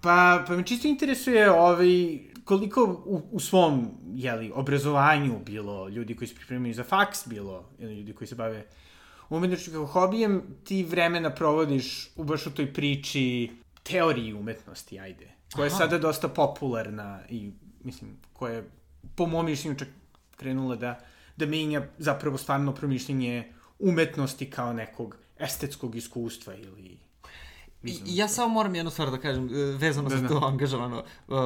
Pa, pa me čisto interesuje ovaj, koliko u, u svom jeli, obrazovanju bilo ljudi koji se pripremaju za faks, bilo ili ljudi koji se bave umetnošću kao hobijem, ti vremena provodiš u baš u toj priči teoriji umetnosti, ajde. Koja je Aha. sada dosta popularna i, mislim, koja je, po mom mišljenju, čak krenula da, da menja zapravo stvarno promišljenje umetnosti kao nekog estetskog iskustva ili... I, ja samo moram jednu stvar da kažem, e, vezano Da, za da. to angažovano. Uh,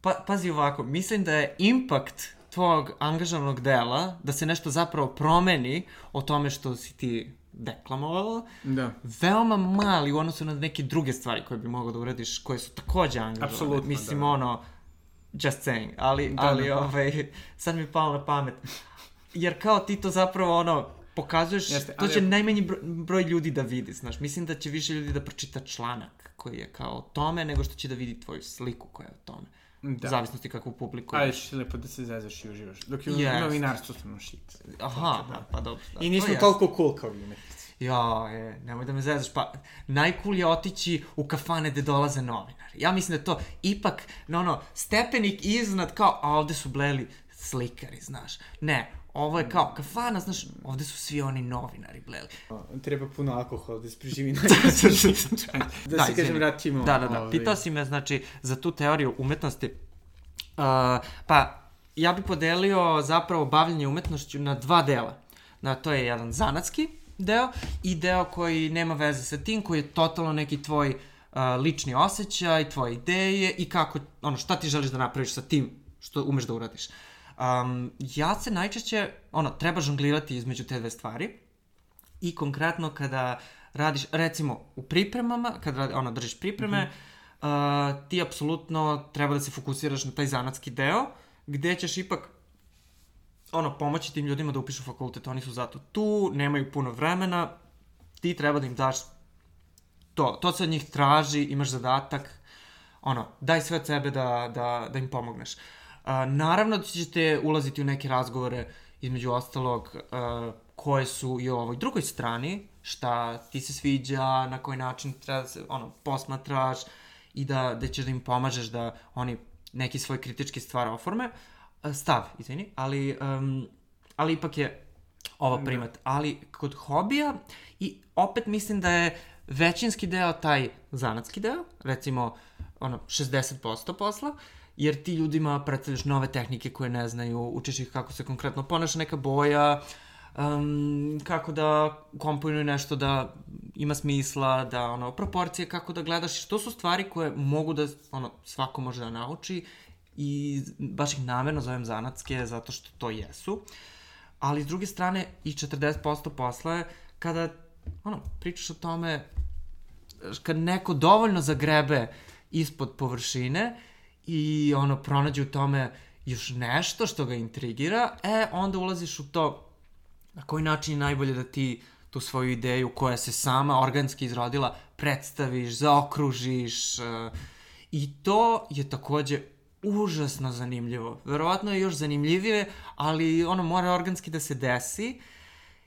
pa, pazi ovako, mislim da je impakt tvog angažovanog dela, da se nešto zapravo promeni o tome što si ti deklamovao, Da. veoma mali u odnosu na neke druge stvari koje bi mogao da uradiš, koje su takođe angažovane. Apsolutno, Mislim, da. ono, just saying, ali, Da, ali da. ovaj, sad mi je palo na pamet. Jer kao ti to zapravo, ono, pokazuješ, Jeste, to ali- će najmanji broj, ljudi da vidi, znaš. Mislim da će više ljudi da pročita članak koji je kao o tome, nego što će da vidi tvoju sliku koja je o tome. Da. Da. Zavisnosti kakvu publiku Ali ćeš lepo da se zezaš i uživaš. Dok je Yes. novinarstvu sam shit. Aha, aha, pa dobro. Da, I to nismo jeste. toliko cool kao vi. Ja, e, nemoj da me zezaš, pa najcool je otići u kafane gde dolaze novinari. Ja mislim da to ipak, no, ono, stepenik iznad kao, a ovde su bleli slikari, znaš. Ne, ovo je kao kafana, znaš, ovde su svi oni novinari bleli. Treba puno alkohola da se preživi na Da, Da, se kažem, vratimo. Da, da, da. ovaj, Pitao si me, znači, za tu teoriju umetnosti. pa, ja bih podelio zapravo bavljanje umetnošću na dva dela. Na, to je jedan zanatski deo i deo koji nema veze sa tim, koji je totalno neki tvoj uh, lični osjećaj, tvoje ideje i kako, ono, šta ti želiš da napraviš sa tim što umeš da uradiš. Um, ja se najčešće, ono, treba žonglirati između te dve stvari i konkretno kada radiš, recimo, u pripremama, kada radi, ono, držiš pripreme, mm -hmm. uh, ti apsolutno treba da se fokusiraš na taj zanatski deo, gde ćeš ipak ono, pomoći tim ljudima da upišu fakultet, oni su zato tu, nemaju puno vremena, ti treba da im daš to, to se od njih traži, imaš zadatak, ono, daj sve od sebe da, da, da im pomogneš. A, naravno da ćete ulaziti u neke razgovore, između ostalog, a, koje su i o ovoj drugoj strani, šta ti se sviđa, na koji način treba se, ono, posmatraš i da, da ćeš da im pomažeš da oni neki svoj kritički stvar oforme. Stav, izvini, ali, um, ali ipak je ova da. primat. Ali kod hobija, i opet mislim da je većinski deo taj zanatski deo, recimo ono 60% posla, jer ti ljudima predstavljaš nove tehnike koje ne znaju, učiš ih kako se konkretno ponaša neka boja, um, kako da komponuju nešto da ima smisla, da ono, proporcije, kako da gledaš, to su stvari koje mogu da, ono, svako može da nauči i baš ih namerno zovem zanatske zato što to jesu. Ali s druge strane i 40% posla je kada ono, pričaš o tome kad neko dovoljno zagrebe ispod površine i ono pronađe u tome još nešto što ga intrigira, e, onda ulaziš u to na koji način je najbolje da ti tu svoju ideju koja se sama organski izrodila predstaviš, zaokružiš uh, i to je takođe užasno zanimljivo. Verovatno je još zanimljivije, ali ono mora organski da se desi,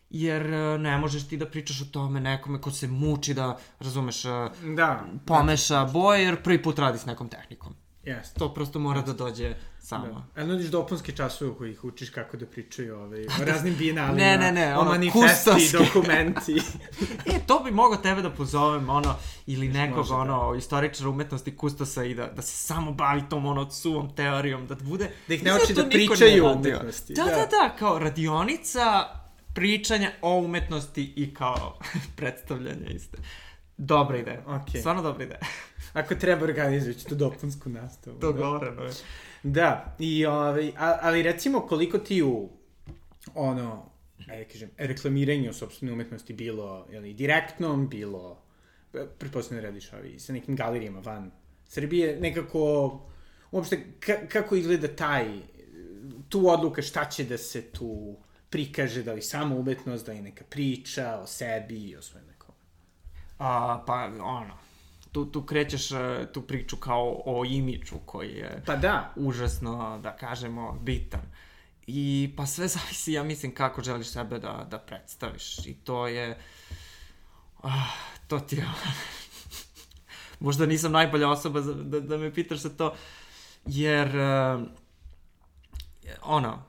jer e, ne možeš ti da pričaš o tome nekome ko se muči da, razumeš, e, da, pomeša da. boje, jer prvi put radi s nekom tehnikom. Yes. To prosto mora da dođe samo. Da. A nudiš dopunske časove u kojih učiš kako da pričaju ovaj, o raznim bijenalima, ne, ne, ne, o manifesti, dokumenti. e, to bi mogo tebe da pozovem, ono, ili Još nekog, može, ono, da. istoričara umetnosti kustosa i da, da se samo bavi tom, ono, suvom teorijom, da bude... Da ih ne uči da pričaju o umetnosti. Da, da, da, da, kao radionica pričanja o umetnosti i kao predstavljanje iste. Dobra ideja. Okay. Stvarno dobra ideja. Ako treba organizuješ tu dopunsku nastavu. Dogovoreno je. Da, i, ovaj, ali recimo koliko ti u ono, ajde kažem, reklamiranju sobstvene umetnosti bilo ili direktnom, bilo, pretpostavljam da radiš ovi, sa nekim galerijama van Srbije, nekako, uopšte, kako izgleda taj, tu odluka šta će da se tu prikaže, da li samo umetnost, da li neka priča o sebi o nekom? A, pa, ono, tu, tu krećeš e, tu priču kao o imidžu koji je pa da. užasno, da kažemo, bitan. I pa sve zavisi, ja mislim, kako želiš sebe da, da predstaviš. I to je... Ah, to ti je... Možda nisam najbolja osoba za, da, da me pitaš za to, jer uh, ono,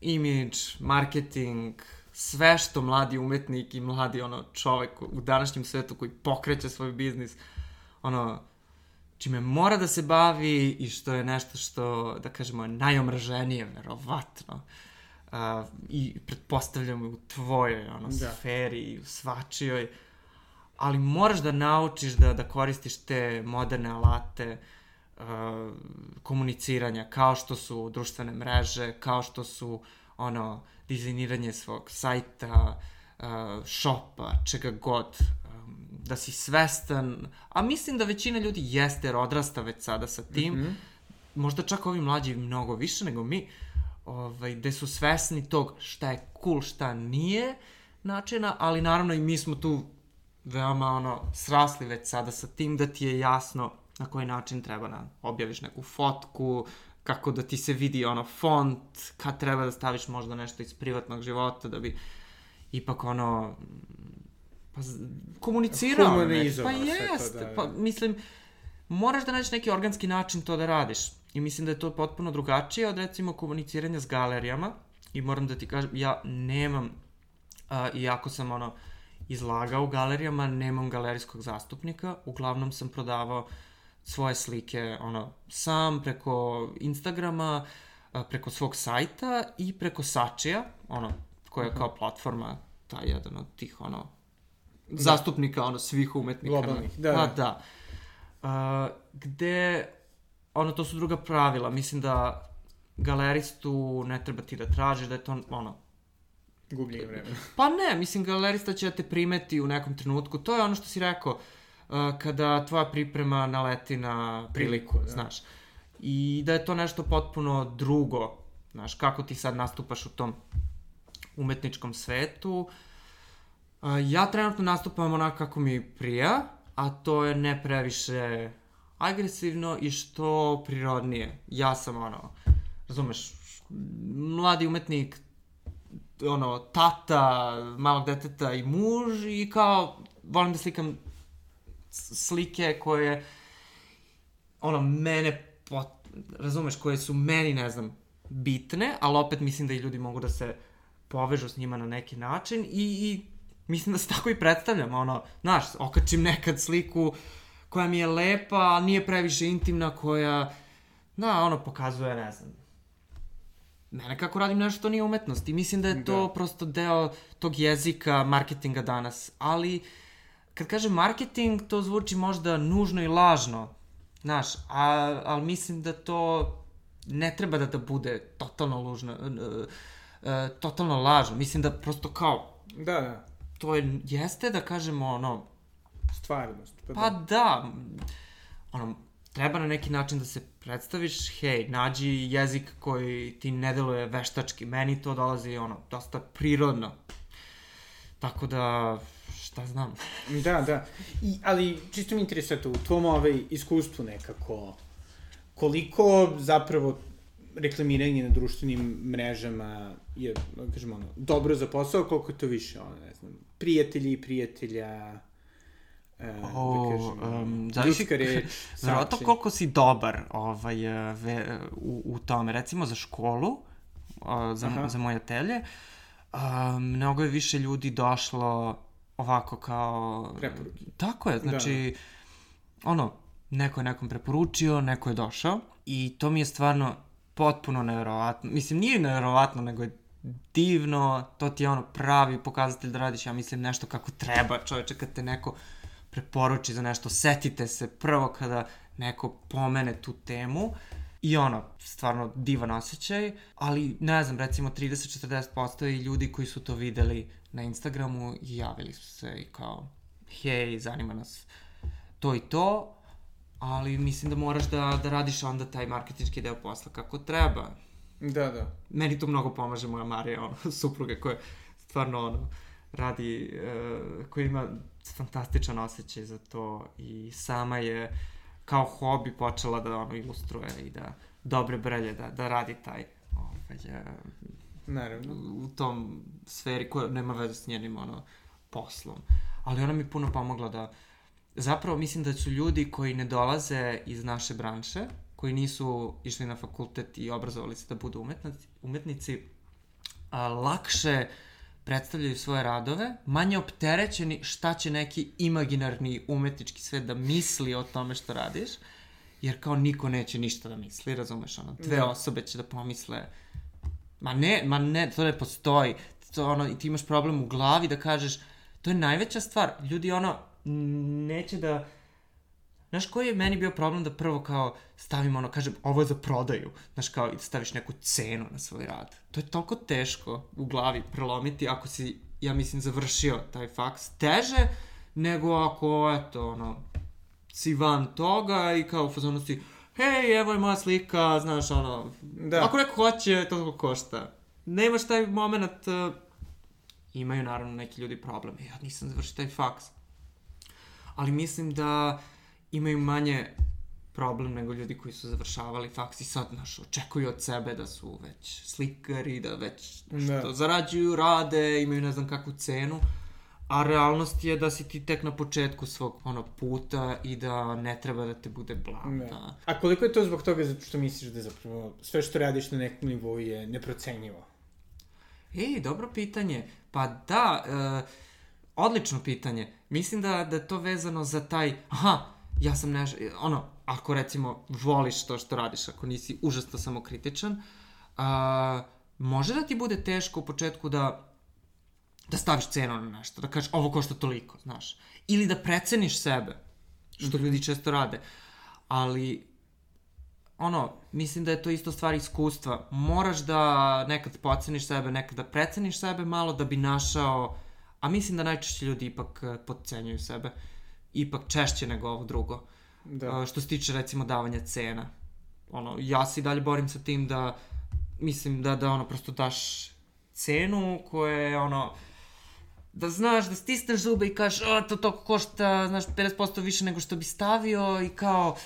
imidž, marketing, sve što mladi umetnik i mladi ono čovek u današnjem svetu koji pokreće svoj biznis, ono, čime mora da se bavi i što je nešto što, da kažemo, najomraženije, verovatno. Uh, I pretpostavljam u tvojoj ono, da. sferi i u svačijoj. Ali moraš da naučiš da, da koristiš te moderne alate uh, komuniciranja, kao što su društvene mreže, kao što su ono, dizajniranje svog sajta, uh, shopa, čega god da si svestan, a mislim da većina ljudi jeste jer odrasta već sada sa tim, mm -hmm. možda čak ovi mlađi mnogo više nego mi, ovaj, gde su svesni tog šta je cool, šta nije načina, ali naravno i mi smo tu veoma ono, srasli već sada sa tim da ti je jasno na koji način treba da objaviš neku fotku, kako da ti se vidi ono font, kad treba da staviš možda nešto iz privatnog života da bi ipak ono Pa komunicirao. Pa jeste, da, pa mislim, moraš da nađeš neki organski način to da radiš. I mislim da je to potpuno drugačije od recimo komuniciranja s galerijama. I moram da ti kažem, ja nemam, a, iako sam ono, izlagao u galerijama, nemam galerijskog zastupnika. Uglavnom sam prodavao svoje slike, ono, sam preko Instagrama, preko svog sajta i preko Sačija, ono, koja je kao platforma, ta jedan od tih, ono, zastupnika, ono, svih umetnika. Globalnih, da, Pa da. da. A, gde, ono, to su druga pravila. Mislim da galeristu ne treba ti da tražiš, da je to, ono, Gubljenje vremena. Pa ne, mislim, galerista će da te primeti u nekom trenutku. To je ono što si rekao, uh, kada tvoja priprema naleti na priliku, da. znaš. I da je to nešto potpuno drugo, znaš, kako ti sad nastupaš u tom umetničkom svetu. Uh, ja trenutno nastupam onako kako mi prija, a to je ne previše agresivno i što prirodnije. Ja sam ono, razumeš, mladi umetnik, ono, tata, malog deteta i muž i kao, volim da slikam slike koje, ono, mene, pot, razumeš, koje su meni, ne znam, bitne, ali opet mislim da i ljudi mogu da se povežu s njima na neki način i, i mislim da se tako i predstavljam, ono, znaš, okačim nekad sliku koja mi je lepa, ali nije previše intimna, koja, da, ono, pokazuje, ne znam, mene kako radim nešto što nije umetnost i mislim da je to Da. prosto deo tog jezika marketinga danas. Ali, kad kažem marketing, to zvuči možda nužno i lažno, znaš, a, ali mislim da to ne treba da, da bude totalno lužno, uh, uh, totalno lažno. Mislim da prosto kao, Da, da. to je, jeste da kažemo ono, Stvarnost. Pa, Pa da. da, ono, treba na neki način da se predstaviš, hej, nađi jezik koji ti ne deluje veštački. Meni to dolazi, ono, dosta prirodno. Tako da, šta znam. Da, da. I, ali čisto mi interesuje to, u tvom ovaj, iskustvu nekako, koliko zapravo reklamiranje na društvenim mrežama je, da kažemo, ono, dobro za posao, koliko je to više, ono, ne znam, prijatelji i prijatelja, e, O, da kažem, em, ljudska zavisi- reč, Verovatno koliko si dobar ovaj, e, ve, u, u tome. Recimo za školu, za, Aha. za moje atelje, a, mnogo je više ljudi došlo ovako kao... Preporuke. Tako je, znači, ono, neko je nekom preporučio, neko je došao i to mi je stvarno potpuno neverovatno. Mislim, nije neverovatno, nego je divno, to ti je ono pravi pokazatelj da radiš, ja mislim, nešto kako treba, čoveče, kad te neko preporuči za nešto, setite se prvo kada neko pomene tu temu i ono, stvarno divan osjećaj, ali ne znam, recimo 30-40% i ljudi koji su to videli na Instagramu i javili su se i kao, hej, zanima nas to i to, ali mislim da moraš da, da radiš onda taj marketinški deo posla kako treba. Da, da. Meni tu mnogo pomaže moja Marija, ono, supruga koja stvarno ono, radi, uh, koja ima fantastičan osjećaj za to i sama je kao hobi počela da ono ilustruje i da dobre brelje, da, da radi taj ovaj, uh, Naravno. u tom sferi koja nema veze s njenim ono, poslom. Ali ona mi puno pomogla da zapravo mislim da su ljudi koji ne dolaze iz naše branše, koji nisu išli na fakultet i obrazovali se da budu umetnici, umetnici a, lakše predstavljaju svoje radove, manje opterećeni šta će neki imaginarni umetnički svet da misli o tome što radiš, jer kao niko neće ništa da misli, razumeš, ono, dve Da. osobe će da pomisle Ma ne, ma ne, to ne postoji. To ono, i ti imaš problem u glavi da kažeš, to je najveća stvar. Ljudi ono, neće da... Znaš koji je meni bio problem da prvo kao stavim ono, kažem, ovo je za prodaju. Znaš kao, i staviš neku cenu na svoj rad. To je toliko teško u glavi prelomiti ako si, ja mislim, završio taj faks. Teže nego ako, eto, ono, si van toga i kao u fazonu si, hej, evo je moja slika, znaš, ono, Da. ako neko hoće, to toliko košta. Nemaš taj moment, uh, imaju naravno neki ljudi problem, ja nisam završio taj faks. Ali mislim da imaju manje problem nego ljudi koji su završavali faks i sad, znaš, očekuju od sebe da su već slikari, da već nešto Da. zarađuju, rade, imaju ne znam kakvu cenu. A realnost je da si ti tek na početku svog ono, puta i da ne treba da te bude blam. Da. Da. A koliko je to zbog toga zato što misliš da zapravo sve što radiš na nekom nivou je neprocenjivo? Ej, dobro pitanje. Pa da, e, odlično pitanje. Mislim da, da je to vezano za taj, aha, ja sam neš, ono, ako recimo voliš to što radiš, ako nisi užasno samokritičan, a, može da ti bude teško u početku da da staviš cenu na nešto, da kažeš ovo košta toliko, znaš. Ili da preceniš sebe, što ljudi često rade. Ali, ono, mislim da je to isto stvar iskustva. Moraš da nekad poceniš sebe, nekad da preceniš sebe malo da bi našao, a mislim da najčešće ljudi ipak eh, podcenjuju sebe, ipak češće nego ovo drugo. Da. Uh, što se tiče recimo davanja cena. Ono, ja se i dalje borim sa tim da mislim da da ono prosto daš cenu koja je ono da znaš, da stisneš zube i kažeš, a, to toliko košta, znaš, 50% više nego što bi stavio i kao,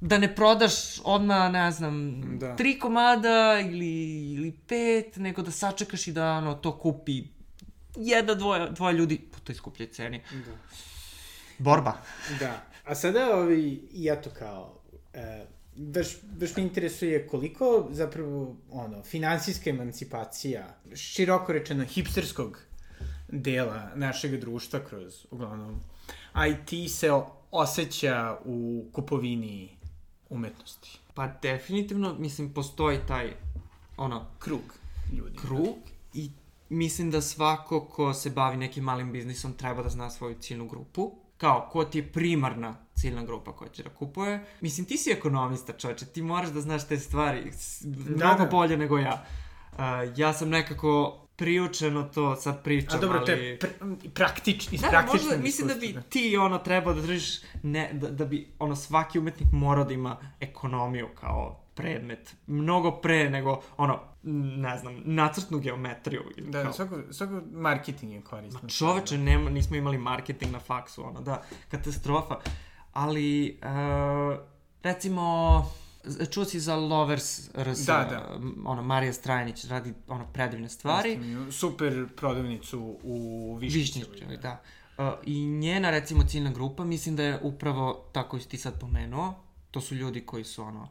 da ne prodaš odmah, ne znam, Da. tri komada ili, ili pet, nego da sačekaš i da ono, to kupi jedna, dvoje, dvoje ljudi po toj skupljoj ceni. Da. Borba. Da. A sada, ovi, i eto kao, e, baš, baš me interesuje koliko zapravo, ono, finansijska emancipacija, široko rečeno, hipsterskog dela našeg društva kroz, uglavnom, IT se osjeća u kupovini umetnosti. Pa definitivno, mislim, postoji taj, ono, Krug ljudi. krug i mislim da svako ko se bavi nekim malim biznisom treba da zna svoju ciljnu grupu. Kao, ko ti je primarna ciljna grupa koja će da kupuje. Mislim, ti si ekonomista, čoveče, ti moraš da znaš te stvari s- mnogo da. bolje nego ja. Uh, ja sam nekako priučeno to sad pričam, A dobro, ali... to je pr praktič, iz Da, praktičnog možda, mislim da bi iskustva, ti ono trebao da držiš, ne, da, da bi ono svaki umetnik morao da ima ekonomiju kao predmet. Mnogo pre nego ono, ne znam, nacrtnu geometriju. ili Da, kao. svako, svako marketing je korisno. Čoveče, nema, nismo imali marketing na faksu, ono, da, katastrofa. Ali, uh, recimo, čuo si za Lovers RS, Da, da. ono, Marija Strajanić radi ono predivne stvari. Super prodavnicu u Višnjićevoj. Višnjićevoj, da. Uh, I njena, recimo, ciljna grupa, mislim da je upravo tako si ti sad pomenuo. To su ljudi koji su, ono, uh,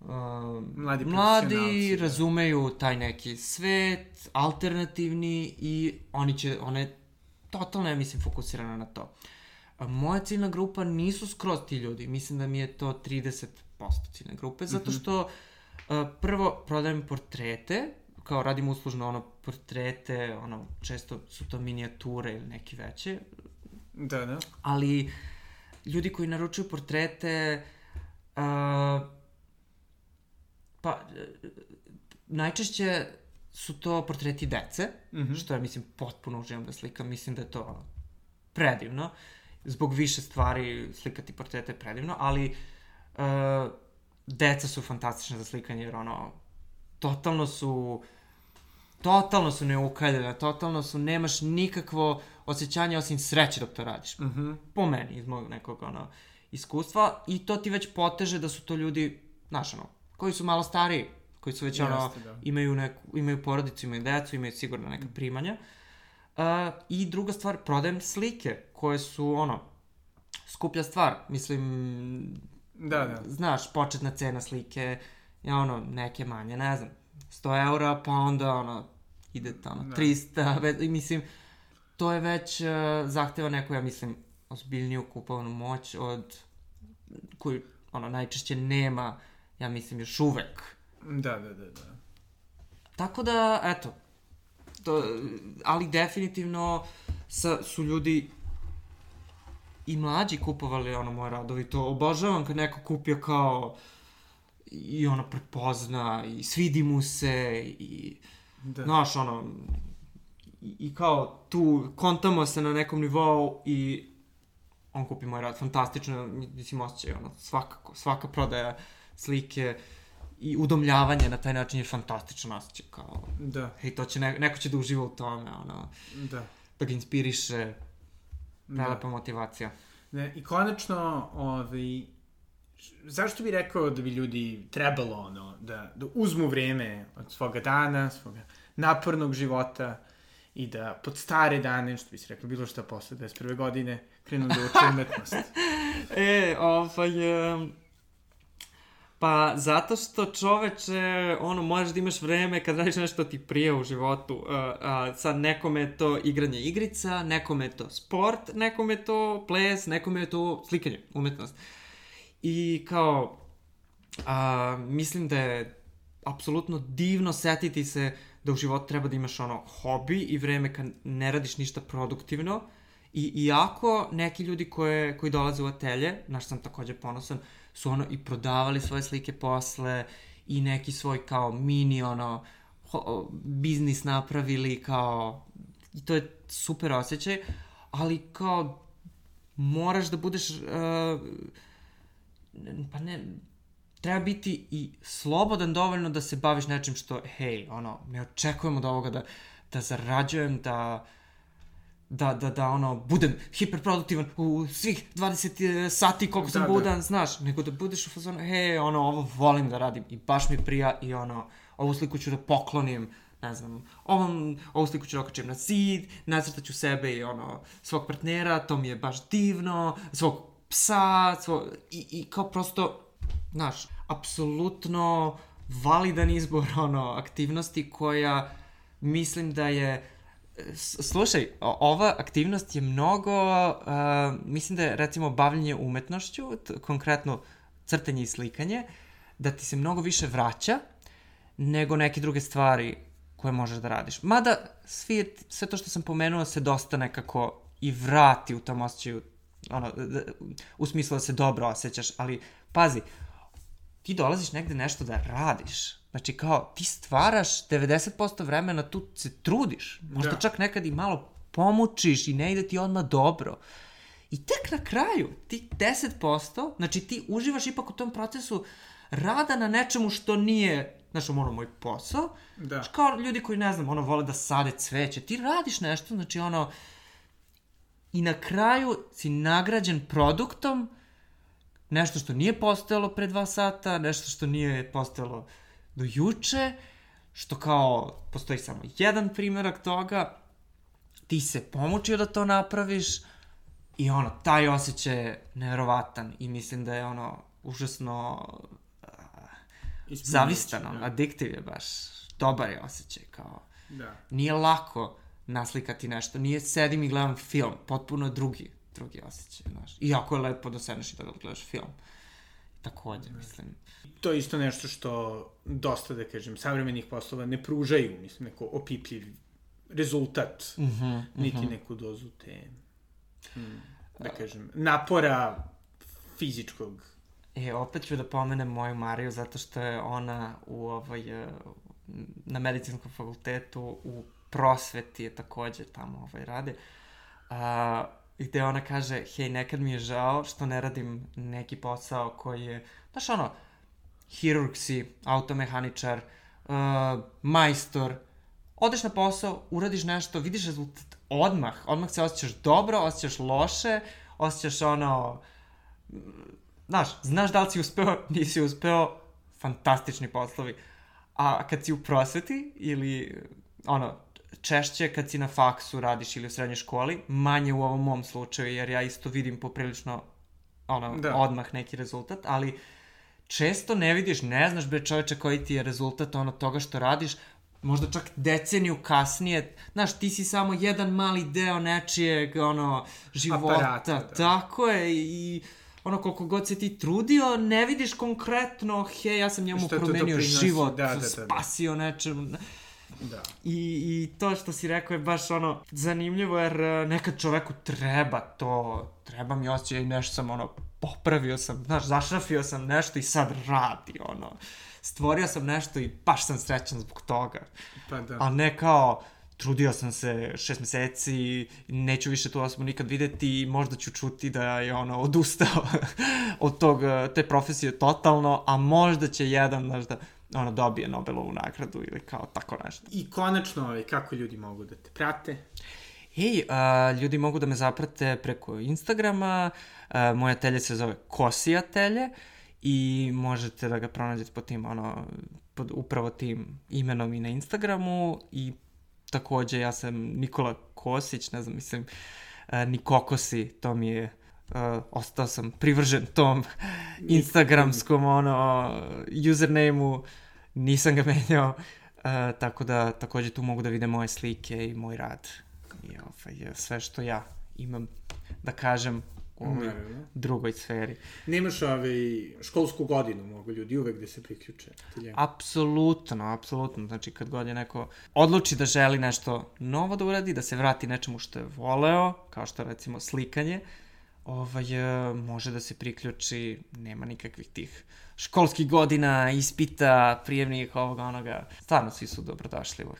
Mladi mladi profesionalci, da. razumeju taj neki svet, alternativni i oni će, ona je totalno, ja mislim, fokusirana na to. Moja ciljna grupa nisu skroz ti ljudi, mislim da mi je to 30% ciljne grupe, zato Mhm. što uh, prvo prodajem portrete, kao radim uslužno ono portrete, ono često su to minijature ili neki veće, Da, da. ali ljudi koji naručuju portrete uh, pa uh, najčešće su to portreti dece, Mhm. što ja mislim potpuno uživam da slikam, mislim da je to predivno. Zbog više stvari slikati portrete je predivno, ali uh, deca su fantastična za slikanje jer ono, totalno su totalno su neukaljene, totalno su, nemaš nikakvo osjećanje osim sreće dok to radiš. Mhm. Po meni, iz mog nekog ono, iskustva. I to ti već poteže da su to ljudi, znaš ono, koji su malo stariji, koji su već ono, Jeste, da. imaju, neku, imaju porodicu, imaju decu, imaju sigurno neka primanja. Uh, I druga stvar, prodajem slike koje su ono, skuplja stvar. Mislim, Da, da. znaš, početna cena slike je ono, neke manje, ne znam, 100 eura, pa onda ono, ide ono, Da. 300, ve, i mislim, to je već uh, zahteva neku, ja mislim, ozbiljniju kupovnu moć od koju, ono, najčešće nema, ja mislim, još uvek. Da, da, da, da. Tako da, eto, to, ali definitivno sa, su ljudi i mlađi kupovali ono moje radovi, to obožavam kad neko kupio kao i ono prepozna i svidi mu se i Da. znaš ono i, i kao tu kontamo se na nekom nivou i on kupi moj rad, fantastično, mislim osjećaj, ono, svakako, svaka prodaja slike i udomljavanje na taj način je fantastičan osjećaj, kao, Da, hej, to će, ne, neko će da uživa u tome, ono, da. da ga inspiriše, da. prelepa motivacija. Ne, I konačno, ovaj, zašto bi rekao da bi ljudi trebalo ono, da, da uzmu vreme od svoga dana, svoga napornog života i da pod stare dane, što bi se reklo, bilo šta posle 21. godine, krenu da uče umetnost. E, ovaj, um, Pa zato što čoveče, ono, možeš da imaš vreme kad radiš nešto ti prije u životu. Uh, uh, sad nekome je to igranje igrica, nekome je to sport, nekome je to ples, nekome je to slikanje, umetnost. I kao, uh, mislim da je apsolutno divno setiti se da u životu treba da imaš ono hobi i vreme kad ne radiš ništa produktivno. I iako neki ljudi koje, koji dolaze u atelje, naš sam takođe ponosan, su ono i prodavali svoje slike posle i neki svoj kao mini ono ho, biznis napravili kao i to je super osjećaj, ali kao moraš da budeš uh, pa ne treba biti i slobodan dovoljno da se baviš nečim što hej, ono, ne očekujemo od ovoga da, da zarađujem, da da, da, da, ono, budem hiperproduktivan u svih 20 e, sati koliko sam da, da. budan, da. znaš, nego da budeš u fazonu, he, ono, ovo volim da radim i baš mi prija i ono, ovu sliku ću da poklonim, ne znam, ovom, ovu sliku ću da okačim na zid, nacrtaću sebe i ono, svog partnera, to mi je baš divno, svog psa, svog, i, i kao prosto, znaš, apsolutno validan izbor, ono, aktivnosti koja mislim da je Slušaj, ova aktivnost je mnogo, uh, mislim da je recimo bavljanje umetnošću, konkretno crtanje i slikanje, da ti se mnogo više vraća nego neke druge stvari koje možeš da radiš. Mada svi, sve to što sam pomenuo se dosta nekako i vrati u tom osjećaju, ono, u smislu da se dobro osjećaš, ali pazi, ti dolaziš negde nešto da radiš, Znači kao ti stvaraš 90% vremena tu se trudiš. Možda da. čak nekad i malo pomučiš i ne ide ti odmah dobro. I tek na kraju, ti 10%, znači ti uživaš ipak u tom procesu rada na nečemu što nije, znaš, ono, moj posao. Da. Znači, kao ljudi koji, ne znam, ono, vole da sade cveće. Ti radiš nešto, znači, ono, i na kraju si nagrađen produktom, nešto što nije postojalo pre dva sata, nešto što nije postojalo do juče, što kao postoji samo jedan primjerak toga, ti se pomučio da to napraviš i ono, taj osjećaj je nevjerovatan i mislim da je ono užasno uh, zavistan, da. adiktiv je baš, dobar je osjećaj, kao, da. nije lako naslikati nešto, nije sedim i gledam film, potpuno drugi, drugi osjećaj, znaš, iako je lepo da sedneš i da gledaš film, takođe, da. mislim, to je isto nešto što dosta, da kažem, savremenih poslova ne pružaju, mislim, neko opipljiv rezultat, uh -huh, uh -huh. niti neku dozu te, hm, da kažem, napora fizičkog. E, opet ću da pomenem moju Mariju, zato što je ona u ovaj, e, na medicinskom fakultetu u prosveti je takođe tamo ovaj, rade. A, gde ona kaže, hej, nekad mi je žao što ne radim neki posao koji je, znaš ono, hirurg si, automehaničar, uh, majstor, odeš na posao, uradiš nešto, vidiš rezultat odmah, odmah se osjećaš dobro, osjećaš loše, osjećaš ono, znaš, znaš da li si uspeo, nisi uspeo, fantastični poslovi. A kad si u prosveti ili ono, češće kad si na faksu radiš ili u srednjoj školi, manje u ovom mom slučaju, jer ja isto vidim poprilično ono, da. odmah neki rezultat, ali uh, često ne vidiš, ne znaš bre čoveče koji ti je rezultat ono toga što radiš, možda čak deceniju kasnije, znaš, ti si samo jedan mali deo nečijeg, ono, života, Aparata, da. tako je, i ono, koliko god se ti trudio, ne vidiš konkretno, he, ja sam njemu promenio život, da, da, da, da. spasio nečem, Da. I, I to što si rekao je baš ono zanimljivo jer e, nekad čoveku treba to, treba mi osjećaj nešto sam ono popravio sam, znaš, zašrafio sam nešto i sad radi, ono. Stvorio sam nešto i baš sam srećan zbog toga. Pa da. A ne kao, trudio sam se šest meseci, neću više tu osobu nikad videti i možda ću čuti da je ono odustao od tog, te profesije totalno, a možda će jedan, znaš, da ono dobije Nobelovu nagradu ili kao tako nešto. I konačno, ovaj, kako ljudi mogu da te prate? Hej, uh, ljudi mogu da me zaprate preko Instagrama, uh, moje telje se zove Kosija telje i možete da ga pronađete pod tim, ono, pod upravo tim imenom i na Instagramu i takođe ja sam Nikola Kosić, ne znam, mislim, uh, Nikokosi, to mi je uh, ostao sam privržen tom instagramskom ono username-u, nisam ga menjao, uh, tako da takođe tu mogu da vide moje slike i moj rad i ovaj, sve što ja imam da kažem u ovoj Naravno. drugoj sferi. Nemaš ovaj, školsku godinu, mogu ljudi uvek da se priključe. Apsolutno, apsolutno. Znači, kad god je neko odluči da želi nešto novo da uradi, da se vrati nečemu što je voleo, kao što recimo slikanje, ovaj, e, može da se priključi, nema nikakvih tih školskih godina, ispita, prijemnih, ovoga, onoga. Stvarno, svi su dobrodošli uvek.